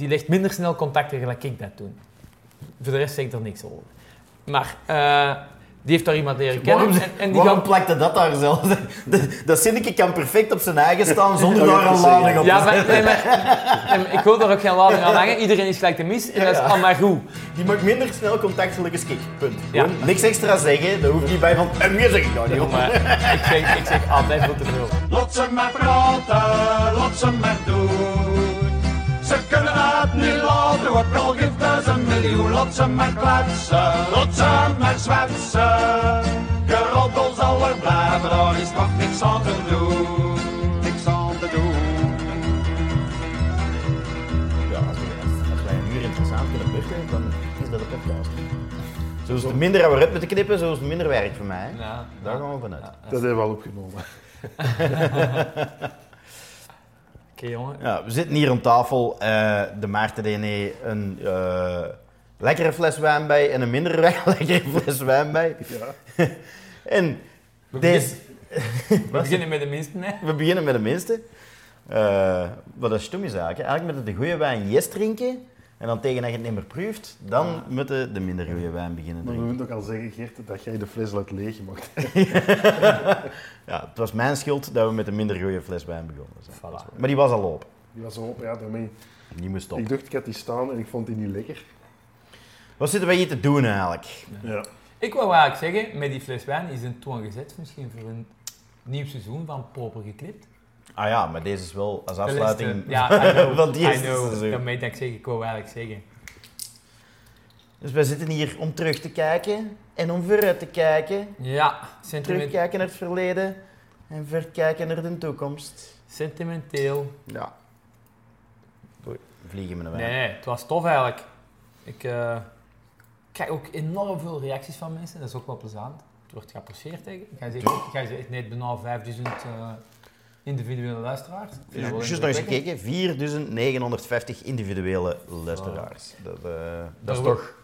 die legt minder snel contacten gelijk ik dat doe. Voor de rest zeg ik er niks over. Maar eh, die heeft daar iemand leren kennen. Waarom, en, en die waarom gaan- plakte dat daar zelf? Dat- Dat zinnetje kan perfect op zijn eigen staan zonder daar een lading op te Ja, zetten. maar, nee, maar, ik wil daar ook geen lading aan hangen. Iedereen is gelijk de mis en dat is Ja. allemaal goed. Die maakt minder snel contact gelijk als ik. Punt. Ja. Niks extra zeggen, daar hoeft niet bij van. En meer zeg ik dan niet. Maar ik, zeg, ik zeg altijd veel te veel. Lot ze maar praten, lot ze maar doen. Ze kunnen het niet laten, ook al geeft een miljoen. Lot ze maar kletsen, lot ze maar zwetsen. Geroddel zal er blijven, daar is toch niks aan te doen. Niks aan te doen. Ja, als, we- als wij een uur interessant kunnen bukken, dan is dat een podcast. Zoals het minder dat we eruit moeten knippen, zo is het minder werk voor mij. Ja, Daar ja. gaan we vanuit. Dat hebben we al opgenomen. Oké, jongen. Ja, we zitten hier om tafel. eh, de Maarten heeft een eh, lekkere fles wijn bij en een minder lekkere fles wijn bij. Ja. En We deze, We beginnen met de minste, hè. we beginnen met de minste. Eh, wat dat stom is eigenlijk. hè. Eigenlijk moet je de goede wijn yes drinken. En dan tegen dat je het niet meer proeft, dan moet je de minder goede wijn beginnen Maar we drinken. moeten ook al zeggen, Geert, dat jij de fles laat leeggemaakt Ja, het was mijn schuld dat we met een minder goede fles wijn begonnen zijn. Voilà. Maar die was al op. Die was op, ja, daarmee. Die moest stoppen. Ik dacht, ik had die staan en ik vond die niet lekker. Wat zitten wij hier te doen eigenlijk? Ja. Ik wou eigenlijk zeggen, met die fles wijn is een toon gezet misschien voor een nieuw seizoen van Proper Geklipt. Ah ja, maar deze is wel als afsluiting Ja, know. van die I eerste know. seizoen. Dat weet ik zeggen. Ik wou eigenlijk zeggen. Dus wij zitten hier om terug te kijken en om vooruit te kijken. Ja, sentiment, Terugkijken naar het verleden en verkijken naar de toekomst. sentimenteel. Ja. Vliegen met een Nee, wijn. nee, het was tof eigenlijk. Ik eh, krijg ook enorm veel reacties van mensen. Dat is ook wel plezant. Het wordt geapprecieerd. Ik ga zeggen, ik ga zeggen net bijna 5000 eh, individuele luisteraars. Dat Dus nog eens gekeken, 4950 individuele luisteraars. Dat, eh, dat is Daar toch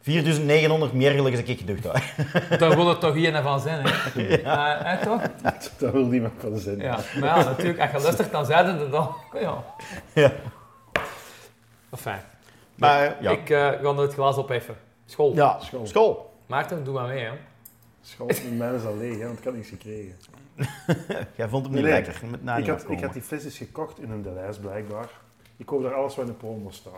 4900 meer als ik gedacht had. Daar wil het toch hier van zijn, hè? Eh, hè, toch? Daar wil niemand van zijn. Ja, maar ja, natuurlijk, als je luistert, dan zeiden ze dan. Ja. Ja. Enfin, Maar ja, ik eh, ga het glas op even. School. ja School. school. Maarten, doe maar mee, hè. School, mijn is al leeg, hè, want ik had niks gekregen. Jij vond hem niet Nee, lekker. Met na Ik had, afkomen. ik had die flesjes gekocht in een Delijs, blijkbaar. Ik koop daar alles wat in de promo staat.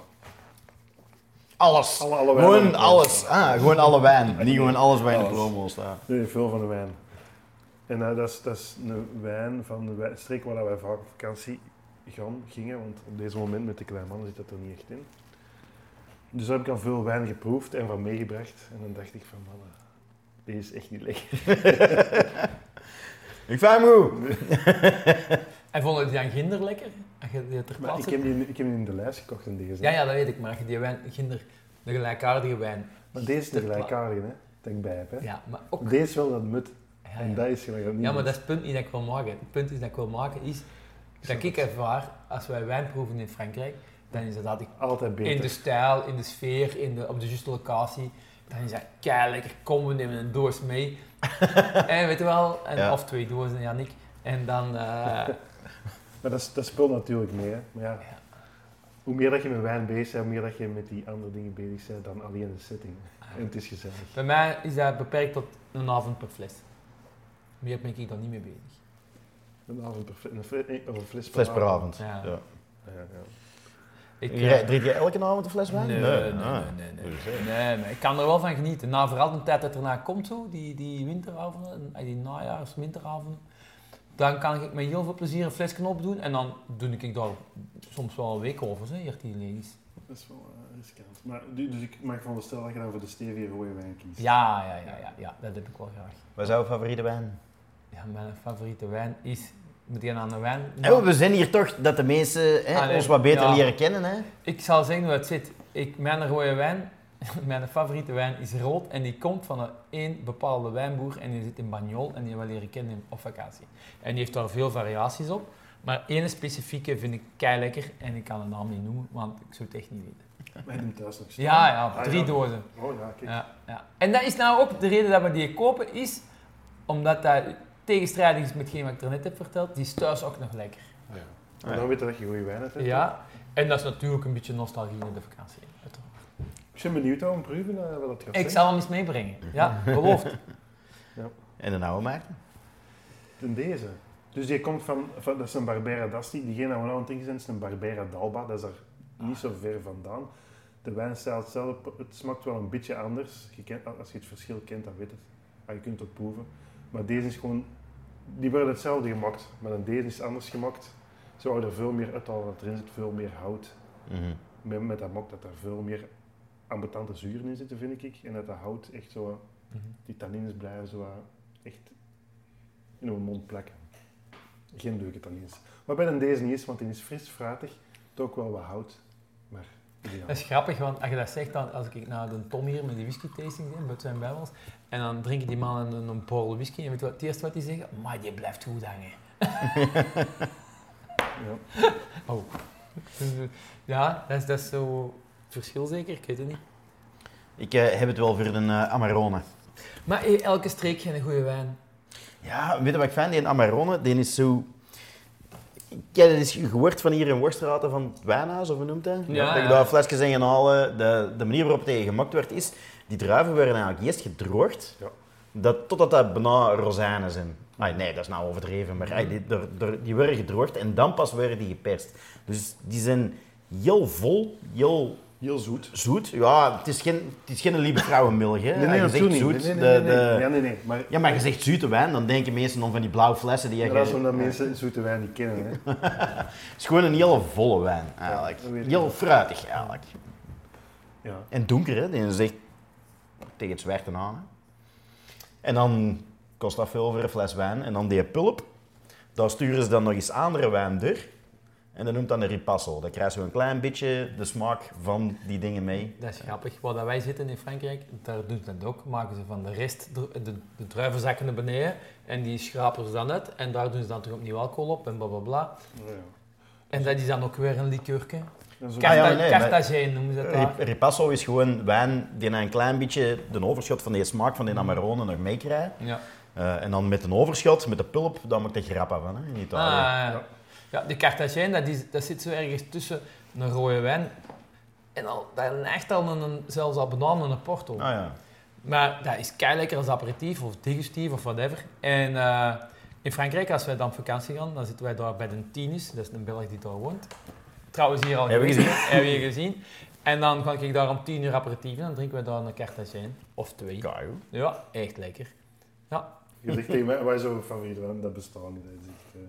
Alles. Alle, alle wijn in Gewoon alles. Ah, gewoon alle wijn. Niet gewoon alles wat in de promo staat. Nee, veel van de wijn. En eh, dat, is, dat is een wijn van de wijn- streek waar wij vaak op vakantie gaan, gingen, want op deze moment met de kleine man zit dat er niet echt in. Dus daar heb ik al veel wijn geproefd en van meegebracht. En dan dacht ik van, man, deze is echt niet lekker. Ik vind hem goed. En vond je die dan ginder lekker? Je die ter Maar ik heb die, ik heb die in de lijst gekocht in deze. Ja, ja, dat weet ik, maar als je die wijn, ginder, de gelijkaardige wijn... Maar deze is de gelijkaardige, hè, dat ik bij heb. Hè. Ja, maar ook... Deze is wel dat mut. Ja, En dat is dat niet Ja, maar dat is het punt niet dat ik wil maken. Het punt is dat ik wil maken is... Dat ik ervaar, als wij wijn proeven in Frankrijk, dan is dat altijd Altijd beter. in de stijl, in de sfeer, in de, op de juiste locatie. Dan is dat kei lekker. Kom, we nemen een doos mee. en weet je wel, en, Ja. of twee dozen, Janik. En dan... eh, Maar dat, is- dat speelt natuurlijk mee. Hè. Maar ja, Ja. hoe meer dat je met wijn bezig bent, hoe meer dat je met die andere dingen bezig bent dan alleen de setting. Ah. En het is gezellig. bij mij is dat beperkt tot een avond per fles. Meer ben ik dan niet mee bezig. Een avond per fles, een, fles per Fles per avond. avond. Ja. Ja. Ja, ja. Ik, Jij- eh, Drink je elke avond een fles wijn? Nee, nee, nee, Ah. nee, nee, nee. Nee, maar ik kan er wel van genieten. Na vooral de tijd dat erna komt, zo, die, die winteravonden, eh, die najaars, winteravonden, dan kan ik met heel veel plezier een flesje opdoen en dan doe ik daar soms wel een week over, hier die ladies. Dat is wel eh, riskant. Maar, du- dus ik mag veronderstellen dat je dan voor de stevige rode wijn kiest. Ja, ja, ja, ja, ja, dat heb ik wel graag. Wat is jouw favoriete wijn? Ja, mijn favoriete wijn is, moet je aan de wijn? We zijn hier toch dat de mensen hè, Ah, nee. ons wat beter Ja. leren kennen. Hè? Ik zal zeggen hoe het zit. Ik, mijn rode wijn, mijn favoriete wijn is rood en die komt van een één bepaalde wijnboer en die zit in Bagnol en die we leren kennen op vakantie. En die heeft daar veel variaties op, maar één specifieke vind ik kei lekker en ik kan de naam niet noemen, want ik zou het echt niet weten. Wij hem thuis nog staan. Ja, ja, Ah, drie ja. dozen. Oh ja, kijk. Ja, ja. En dat is nou ook de reden dat we die kopen, is omdat dat tegenstrijdig is met hetgeen wat ik er net heb verteld, die is thuis ook nog lekker. Ah, ja. En dan weet je dat je goede wijn hebt. hè? Ja, En dat is natuurlijk een beetje nostalgie in de vakantie. uiteraard. Ik ben benieuwd om te proeven eh, wat dat gaat Ik zal hem eens meebrengen. Ja, beloofd. En een oude Maarten? En deze. Dus die komt van, van dat is een Barbera d'Asti. Diegene die we nou aan het drinken zijn, is een Barbera d'Alba. Dat is er niet zo ver vandaan. De wijnstijl zelf, het smaakt wel een beetje anders. Je kent, als je het verschil kent, dan weet het. Ah, je kunt het proeven. Maar deze is gewoon, die worden hetzelfde gemaakt. Maar dan deze is anders gemaakt. Ze houden er veel meer uithalen, want erin zit veel meer hout. Mhm. Met, met dat mok dat er veel meer ambetante zuren in zitten, vind ik. En dat dat hout echt zo, die tannines blijven zo echt in uw mond plakken. Geen leuke tannines. Wat bij een deze niet is, want die is fris, fruitig, toch ook wel wat hout. Maar ideaal. Dat is grappig, want als je dat zegt, dan, als ik naar de Tom hier met die whisky tasting ben, bij zijn bijbels, en dan drinken die mannen een, een whisky, en weet je wat het eerste wat die zeggen? Maar die blijft goed hangen. Ja. Oh. Ja, dat is, dat is zo het verschil zeker, ik weet het niet. Ik eh, heb het wel voor een eh, Amarone. Maar hey, elke streek heeft een goede wijn. Ja, weet je wat ik vind? Die Amarone, die is zo... Ik heb het eens gehoord van hier in Worstraten van het wijnhuis, of hoe noemt dat? Ja, dat je ja. daar flesjes in gaan halen. De, de manier waarop het gemaakt werd is, die druiven werden eigenlijk eerst gedroogd, Ja. dat, totdat dat bijna rozijnen zijn. Ah, nee, dat is nou overdreven, maar ah, die, der- der- die worden gedroogd en dan pas worden die geperst. Dus die zijn heel vol, heel Heel zoet. zoet. Ja, het is geen, het is geen lieve vrouwenmilch, hè. Nee, nee, je zegt zoet, Nee, nee, nee, nee. Ja, nee, nee. Maar ja, maar je zegt zoete wijn, dan denken mensen om van die blauwe flessen die je... dat is omdat mensen zoete wijn niet kennen. Hè. Het is gewoon een hele volle wijn, eigenlijk. Ja, heel fruitig, eigenlijk. Ja. En donker, hè. Die zegt tegen het zwarte aan. hè. En dan kost dat veel voor een fles wijn. En dan die pulp, daar sturen ze dan nog eens andere wijn door. En dat noemt dan een ripasso. Dan krijg je een klein beetje de smaak van die dingen mee. Dat is grappig. Waar dat wij zitten in Frankrijk, daar doen ze dat ook. Maken ze van de rest de, de, de druivenzakken naar beneden en die schrapen ze dan uit. En daar doen ze dan toch opnieuw alcohol op en bla bla bla. Ja. En dat is dan ook weer een liqueurke. Ah, ja, Carta- nee, maar- Cartagena noemen ze dat Ripasso is gewoon wijn die een klein beetje de overschot van die smaak van die Amarone nog meekrijgt. Ja. Eh, en dan met een overschot, met de pulp, dan maakt de grappa van hè, in Ah, Italië. ja. ja, de Cartagena, dat, is, dat zit zo ergens tussen een rode wijn en al, dat neigt al een, zelfs al bananen een porto. Ah, ja. Maar dat is kei lekker als aperitief of digestief of whatever. En eh, in Frankrijk, als wij dan op vakantie gaan, dan zitten wij daar bij de Tinis, dat is een Belg die daar woont. Trouwens hier al Hebben we geweest, Hebben we gezien. En dan ga ik daar om 10 uur aperitief en dan drinken we daar een Cartagena of twee. Kijk. Ja, echt lekker. Ja, Je zegt tegen mij, wat is jouw favoriete wijn? Dat bestaat niet. Dat echt, eh,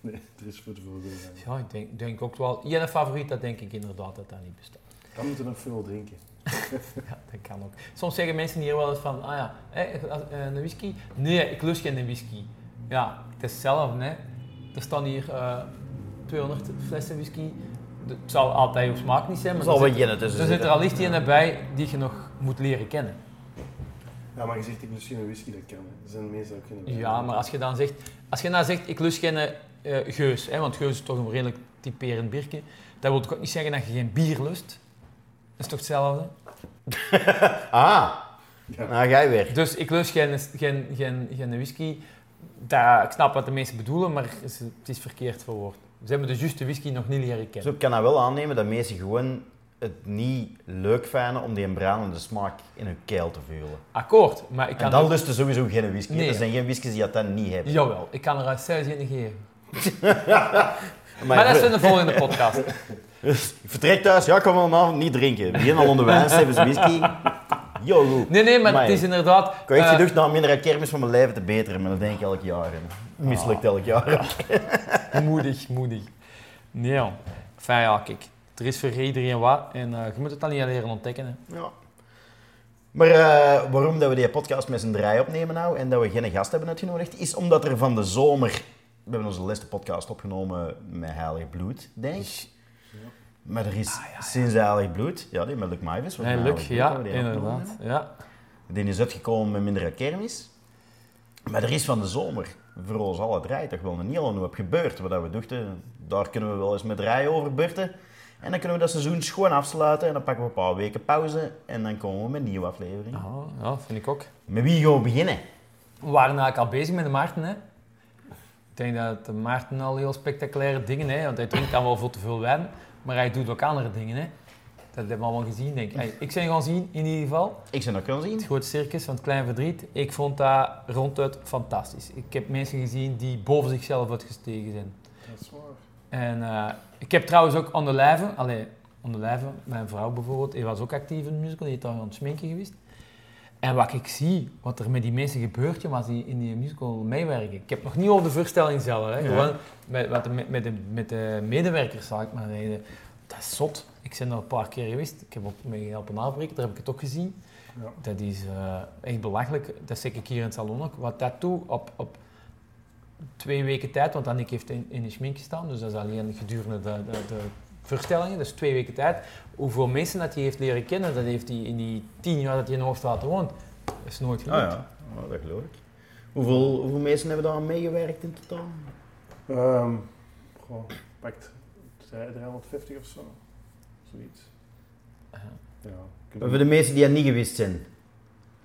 nee, er is voor te veel goede wijn. ja ik denk, denk ook wel. Jij favoriet, dat denk ik inderdaad dat dat niet bestaat. Dan moeten we nog veel drinken. Ja, dat kan ook. Soms zeggen mensen hier wel eens van, ah ja, eh, een whisky? Nee, ik lust geen whisky. Ja, het is hetzelfde. Hè. Er staan hier eh 200 flessen whisky. Het zal altijd jouw smaak niet zijn, Er maar zal er wel zit, er zit er al licht in bij die je nog moet leren kennen. Ja, maar je zegt, ik lust geen whisky, dat kan. Er zijn mensen die ook geen Ja, maar als je dan zegt, als je nou zegt, ik lust geen eh, geus, hè, want geus is toch een redelijk typerend biertje, dat wil ook niet zeggen dat je geen bier lust? Dat is toch hetzelfde? Ah, Ja. nou ga je weer. Dus ik lust geen, geen, geen, geen whisky. Dat, ik snap wat de mensen bedoelen, maar het is- het is verkeerd verwoord. Ze hebben de juiste whisky nog niet leren kennen. Zo kan dat wel aannemen dat mensen gewoon het niet leuk vinden om die brandende smaak in hun keel te voelen. Akkoord, maar ik kan En dan er- lusten sowieso geen whisky. Nee. Er zijn geen whiskies die dat dan niet hebben. Jawel, ik kan er een zelfs in geven. Maar, Maar dat is in de volgende podcast. Dus, ik vertrek thuis, ja, ik kan vanavond niet drinken. Begin al onder wijn, stevens whisky. Yo, goed. Nee, nee, maar Amai. het is inderdaad... Ik heb echt gedacht, nou, minder kermis van mijn leven te beteren, maar dat denk ik elk jaar. En mislukt elk jaar. moedig, moedig. Nee, joh. Enfin, ja, kijk. Er is voor iedereen wat en eh, je moet het dan niet leren ontdekken. Hè. Ja. Maar eh, waarom dat we die podcast met z'n draai opnemen nou en dat we geen gast hebben uitgenodigd, is omdat er van de zomer... We hebben onze laatste podcast opgenomen met Heilig Bloed, denk ik. Maar er is sinds Heilig Bloed, ja, die met Luc Maivis. was Nee, Luc, Bloed ja, inderdaad. Ja. Die is uitgekomen met minder kermis. Maar er is van de zomer voor ons alle draai toch wel een hele hoop gebeurd. Wat we dachten, daar kunnen we wel eens met draai over beurten. En dan kunnen we dat seizoen schoon afsluiten en dan pakken we een paar weken pauze en dan komen we met een nieuwe aflevering. Ja, ja, vind ik ook. Met wie gaan we beginnen? We waren eigenlijk al bezig met de Maarten. Hè. Ik denk dat de Maarten al heel spectaculaire dingen heeft, want hij drinkt dan wel veel te veel wijn. Maar hij doet ook andere dingen, hè. Dat hebben we allemaal gezien, denk ik. Hey, ik ben gaan zien, in ieder geval. Ik zou dat kunnen zien. Het grote circus van het Klein Verdriet. Ik vond dat ronduit fantastisch. Ik heb mensen gezien die boven zichzelf uitgestegen zijn. Dat is waar. En eh, ik heb trouwens ook On the Lijven, allee, On the Lijven, mijn vrouw bijvoorbeeld, die was ook actief in de musical, die is daar aan het sminken geweest. En wat ik zie, wat er met die mensen gebeurt, als die in die musical meewerken. Ik heb nog niet over de voorstelling zelf, hè. Ja. gewoon met, wat er met, met, de, met de medewerkers, zal ik maar zeggen. Dat is zot. Ik ben er een paar keer geweest, ik heb ook mee helpen nabreken, daar heb ik het ook gezien. Ja. Dat is eh, echt belachelijk. Dat zeg ik hier in het salon ook. Wat dat doet op, op twee weken tijd, want Annick heeft in, in de schmink gestaan, dus dat is alleen gedurende de, de, de voorstellingen, dus twee weken tijd. Hoeveel mensen dat hij heeft leren kennen, dat heeft hij in die tien jaar dat hij in Hoogstraat woont, dat is nooit Ah gelukt. ja, oh, dat geloof ik. Hoeveel, hoeveel mensen hebben daar aan meegewerkt in totaal? Ehm goh, pakt zij 350 of zo. Zoiets. Ja. Ja. voor de mensen die dat niet gewist zijn,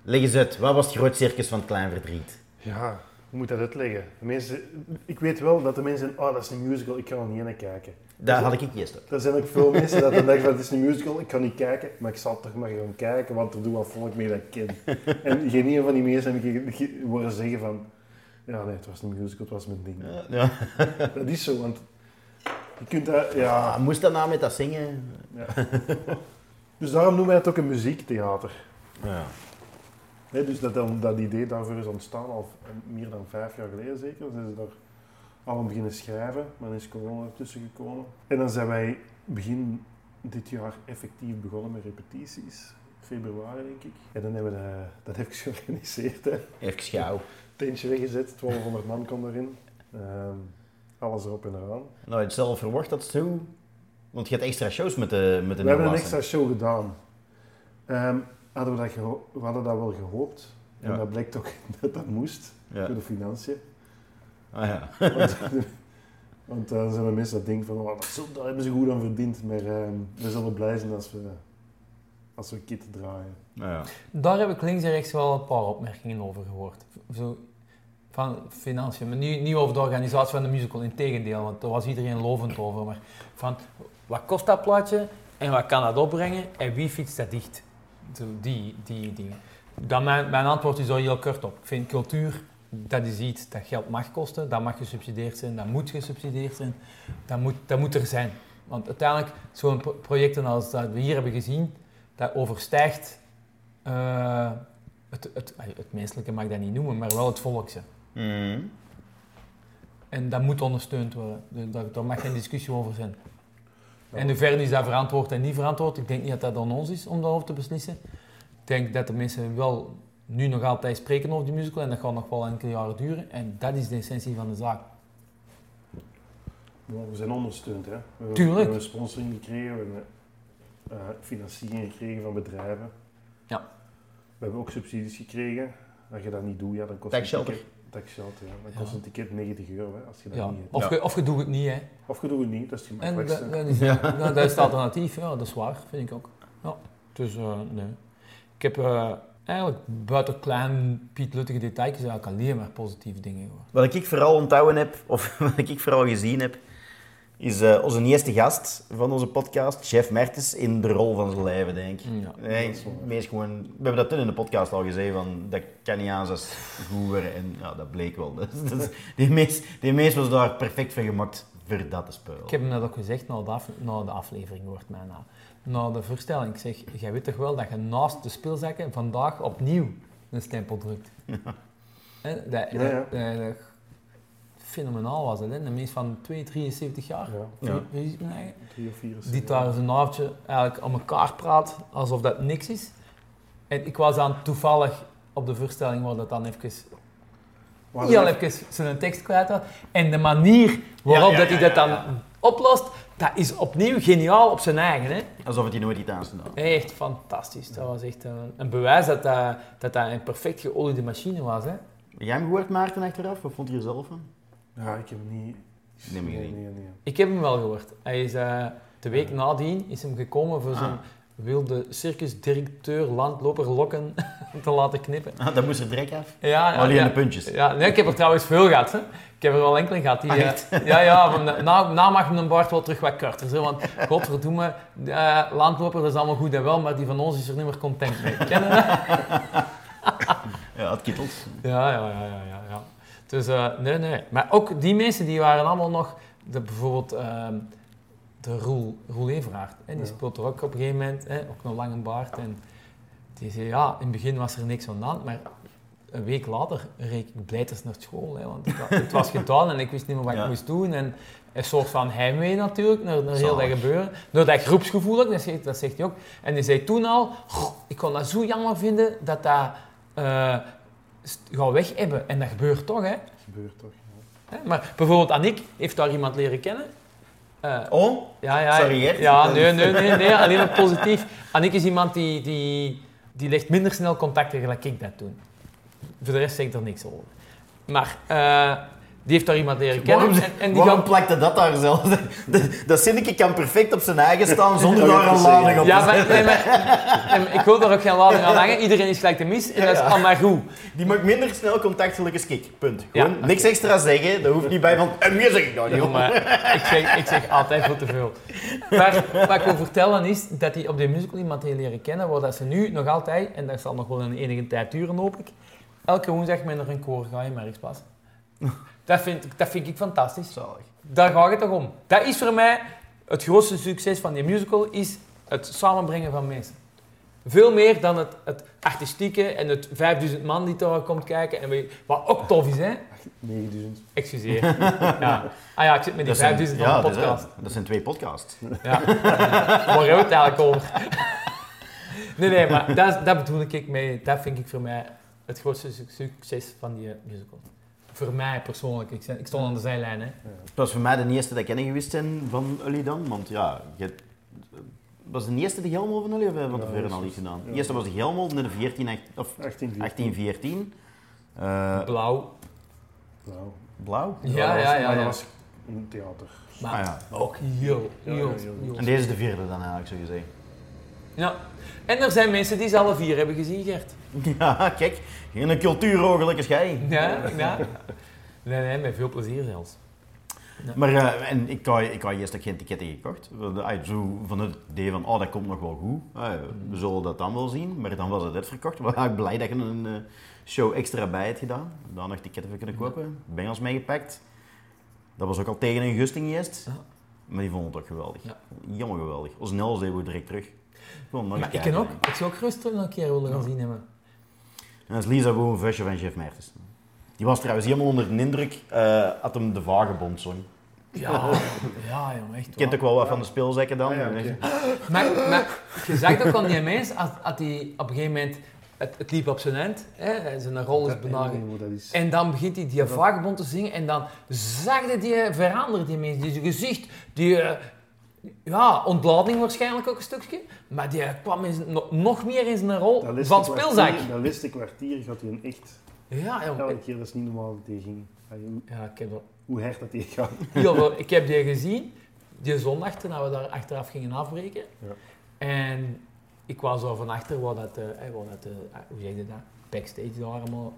leg eens uit, wat was het groot circus van het Klein Verdriet? Ja, hoe moet dat uitleggen? De mensen, ik weet wel dat de mensen zeggen, oh dat is een musical, ik kan er niet naar kijken. Daar had ik ik eerst uit. Er zijn ook veel mensen dat dan denken van, het is een musical, ik kan niet kijken, maar ik zal toch maar gaan kijken, want er doet wat volk mee dat ik ken. en geen een van die mensen heb ik horen zeggen van, ja nee, het was een musical, het was mijn ding. Ja. Dat is zo, want je kunt dat, ja... Ah, moest dat nou met dat zingen? Dus daarom noemen wij het ook een muziektheater. Ja. Nee, dus dat, dat idee daarvoor is ontstaan al meer dan vijf jaar geleden zeker. Dan zijn ze daar al aan beginnen schrijven, maar dan is corona ertussen gekomen. En dan zijn wij begin dit jaar effectief begonnen met repetities. Februari denk ik. En dan hebben we dat, dat even georganiseerd. Hè. Even schouw. Tentje weggezet, 1200 man kon erin. Ehm, alles erop en eraan. Nou, je het zelf verwacht dat zo? Want je hebt extra shows met de met de We hebben een extra show gedaan. Ehm, hadden we, dat geho- we hadden dat wel gehoopt. En dat blijkt ook dat dat moest, Ja. voor de financiën. Ah ja. Want, want dan zijn er mensen dat denken van, oh, dat, daar hebben ze goed aan verdiend. Maar ehm, we zullen blij zijn als we, als we kitten draaien. Nou ja. Daar heb ik links en rechts wel een paar opmerkingen over gehoord. Zo, van financiën, maar niet, niet over de organisatie van de musical, in tegendeel, want daar was iedereen lovend over. Maar van, wat kost dat plaatje en wat kan dat opbrengen en wie fietst dat dicht? Die, die dingen. Dan mijn, mijn antwoord is al heel kort op. Ik vind cultuur, dat is iets dat geld mag kosten, dat mag gesubsidieerd zijn, dat moet gesubsidieerd zijn, dat moet, dat moet er zijn. Want uiteindelijk, zo'n pro- projecten als dat we hier hebben gezien, dat overstijgt eh, het, het, het menselijke mag ik dat niet noemen, maar wel het volkse. Mhm. En dat moet ondersteund worden. Dus Daar, daar mag geen discussie over zijn. En in hoeverre is dat verantwoord en niet verantwoord? Ik denk niet dat dat aan ons is om daarover te beslissen. Ik denk dat de mensen wel nu nog altijd spreken over die musical en dat gaat nog wel enkele jaren duren. En dat is de essentie van de zaak. We zijn ondersteund. Hè. We hebben, Tuurlijk. we hebben sponsoring gekregen, we hebben eh, financiering gekregen van bedrijven. Ja. We hebben ook subsidies gekregen. Als je dat niet doet, ja, dan kost Tax een shelter. ticket, tax shelter, ja. Dan kost een ticket 90 euro hè, als je dat Ja. niet hebt. Of, Ja. je, of je doet het niet, hè. Of je doet het niet, dat is het En dat, gemakkelijkste. dat, is, ja, dat is het alternatief, ja, dat is waar, vind ik ook. Ja. Dus, eh, nee. Ik heb eh, eigenlijk buiten klein pietluttige details eigenlijk alleen maar positieve dingen gehoord. Wat ik vooral onthouden heb, of wat ik vooral gezien heb, is eh, onze eerste gast van onze podcast, Chef Mertens, in de rol van zijn leven, denk ik. Ja. Nee, dat meest gewoon, we hebben dat toen in de podcast al gezegd, van, dat kan niet aan als goed. En ja, dat bleek wel. Dus, dus die meest, die meest was daar perfect van gemaakt voor dat te spelen. Ik heb hem net ook gezegd na de, af- na de aflevering, wordt mij na. Na de voorstelling. Ik zeg, jij weet toch wel dat je naast de speelzakken vandaag opnieuw een stempel drukt. Dat, Ja, ja. dat- dat- fenomenaal was het, hè? Een mens van 2, 73 jaar. Ja, Ja. Drie of vier. die daar zijn avondje eigenlijk aan elkaar praat alsof dat niks is. En ik was dan toevallig op de voorstelling waar dat dan even, heel even zijn tekst kwijt had. En de manier waarop Ja, ja, dat hij ja, dat dan oplost, dat is opnieuw geniaal op zijn eigen. Hè? Alsof het die nooit iets aan stond. Echt fantastisch. Dat was echt een, een bewijs dat dat, dat dat een perfect geoliede machine was. Hè? Heb jij hem gehoord, Maarten, achteraf? Wat vond je er zelf van? Ja, ik heb hem niet... Nee, nee, nee, nee. Ik heb hem wel gehoord. Hij is, eh, de week nadien is hem gekomen voor zijn Ah. wilde circusdirecteur landloper lokken te laten knippen. Ah, dan moest er direct af. Ja, ja, Alleen ja. de puntjes. Ja, nee, ik heb er trouwens veel gehad. Hè. Ik heb er wel enkele gehad. Die, Ah, eh, echt? ja, ja, van, de- na, na mag mijn baard wel terug wat korter. Zo, want godverdomme, eh landloper, dat is allemaal goed en wel, maar die van ons is er niet meer content mee. Ken je dat? Ja, het kittelt. Ja, ja, ja, ja, ja. ja. Dus eh, nee, nee. Maar ook die mensen die waren allemaal nog, de, bijvoorbeeld ehm, de Roel, Roel Everaert, hè, die Ja. speelt er ook op een gegeven moment, hè, ook een lange baard. En die zei, ja, in het begin was er niks aan de hand, maar een week later reed ik blijters naar school. Hè, want het, het was gedaan en ik wist niet meer wat Ja. ik moest doen. En een soort van heimwee natuurlijk, naar, naar heel dat gebeuren. Door dat groepsgevoel ook, dat zegt, dat zegt hij ook. En die zei toen al, "Goh, ik kon dat zo jammer vinden dat dat eh, gaat weg hebben. En dat gebeurt toch, hè. Dat gebeurt toch. ja. Hè? Maar bijvoorbeeld Annick heeft daar iemand leren kennen. Eh, Oh, ja, ja, Sorry, Gert. Ja, nee, nee, nee, nee, alleen maar positief. Annick is iemand die, die, die legt minder snel contacten gelijk ik dat doe. Voor de rest zeg ik er niks over. Maar eh, die heeft daar iemand leren kennen. Waarom, En, en die waarom gaan... plakte dat daar zelf? Dat- zinnetje kan perfect op zijn eigen staan zonder Ja, daar een lading op Ja, te maar, zetten. nee, maar, nee, maar ik wil daar ook geen lading aan hangen. Iedereen is gelijk te mis en dat is Ja. allemaal goed. Die maakt minder snel contact ik. Punt. Ja. Gewoon niks extra zeggen. Dat hoeft niet bij van... En meer zeg ik nou niet. Ja, hoor." maar ik, zeg, ik zeg altijd veel te veel. Maar wat ik wil vertellen is dat hij op die musical iemand heeft leren kennen, waar dat ze nu nog altijd, en dat zal nog wel een enige tijd duren hoop ik, elke woensdag met naar een koor gaan in Merksplas. Dat vind, ik- dat vind ik fantastisch. Zalig. Daar gaat het toch om. Dat is voor mij het grootste succes van die musical, is het samenbrengen van mensen. Veel meer dan het, het artistieke en het 5000 man die daar komt kijken. En we- wat ook tof is, hè? 9000. Excuseer. Ja. Ah ja, ik zit met die Dat zijn, 5000 ja, van de podcast. dat zijn twee podcasts. Ja. Waar hebben we het eigenlijk over? Nee, nee, maar dat, dat bedoel ik mee. Dat vind ik voor mij het grootste su- succes van die musical. Voor mij persoonlijk. Ik, ik stond aan de zijlijn, hè. Het was voor mij de eerste dat ik kennen geweest zijn van jullie dan. Want ja, je, was de eerste de Gelmo van jullie of hebben we van Ja, tevoren al iets gedaan? ja. De eerste was de Gelmo, de 14, echt- of 18, 18, 14. Eh, Blauw. Nou, blauw. Ja, dat was- ja, ja. dat ja. was een theater. Maar Ah, ja. ook heel, heel, heel heel. En deze is de vierde dan eigenlijk, zo gezegd. Ja. En er zijn mensen die ze alle vier hebben gezien, Gert. Ja, kijk. Geen cultuuroogelijk als jij. Ja, ja. Nee, nee, met veel plezier zelfs. Maar eh, en ik had, ik had eerst ook geen ticketten gekocht. Ah, Zo van het idee van, oh, dat komt nog wel goed. Ah, we zullen dat dan wel zien. Maar dan was het uitverkocht. Ik ben blij dat je een eh, show extra bij hebt gedaan. Dan nog ticketten voor kunnen kopen. Bengals meegepakt. Dat was ook al tegen een gusting eerst. Ja. Maar die vonden het ook geweldig. Ja. Jammer geweldig. Als Nels deden we direct terug. Ik nog Maar kan ook, ik zou ook rustig nog een keer willen gaan zien hebben. En dat is Lisa Boom, Vusje van Jeff Mertens. Die was trouwens helemaal onder de indruk uh, had hem de Vagebond zong. Ja, ja, jongen, echt Je kent ook wel wat van de speelzekken dan. Ah, ja. Maar, maar je zag ook aan die mens, als, als die op een gegeven moment, het, het liep op zijn eind, hè, zijn rol is Dat- benaderd. dat. En dan begint hij die vagebond te zingen en dan zag je die veranderen, die mens, die zijn gezicht, die, eh, ja, ontlading waarschijnlijk ook een stukje, maar die kwam nog- meer in zijn rol Dat van speelzak. Dat laatste kwartier gaat hij een echt Ja, jongen. elke keer, dat is niet normaal dat hij ging. Ja, ik heb Hoe hard dat hij gaat. Ik heb die gezien, die zondag, toen we daar achteraf gingen afbreken. Ja. En ik was zo van achter, waar dat, eh, eh, waar dat eh, hoe zeg je dat, backstage daar allemaal.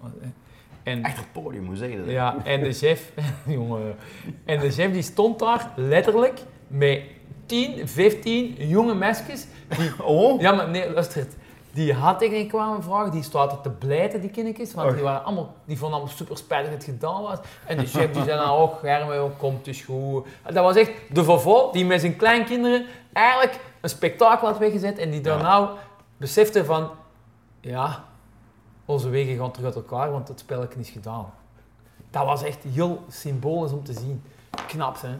En, Echt het podium, hoe zeg je dat? ja, en de chef, jongen, en de chef die stond daar letterlijk met 10, 15 jonge meisjes. Die, Oh? ja, maar nee, luister het. Die ik kwamen vragen, die stoten te blijten, die kindertjes, want die, waren allemaal, die vonden allemaal super spijtig dat het gedaan was. En de chef die zei dan, oh Germe, komt is goed. Dat was echt de vovol die met zijn kleinkinderen eigenlijk een spektakel had weggezet en die daar Ja. nou besefte van, ja, onze wegen gaan terug uit elkaar, want het spelletje is gedaan. Dat was echt heel symbolisch om te zien. Knap, hè?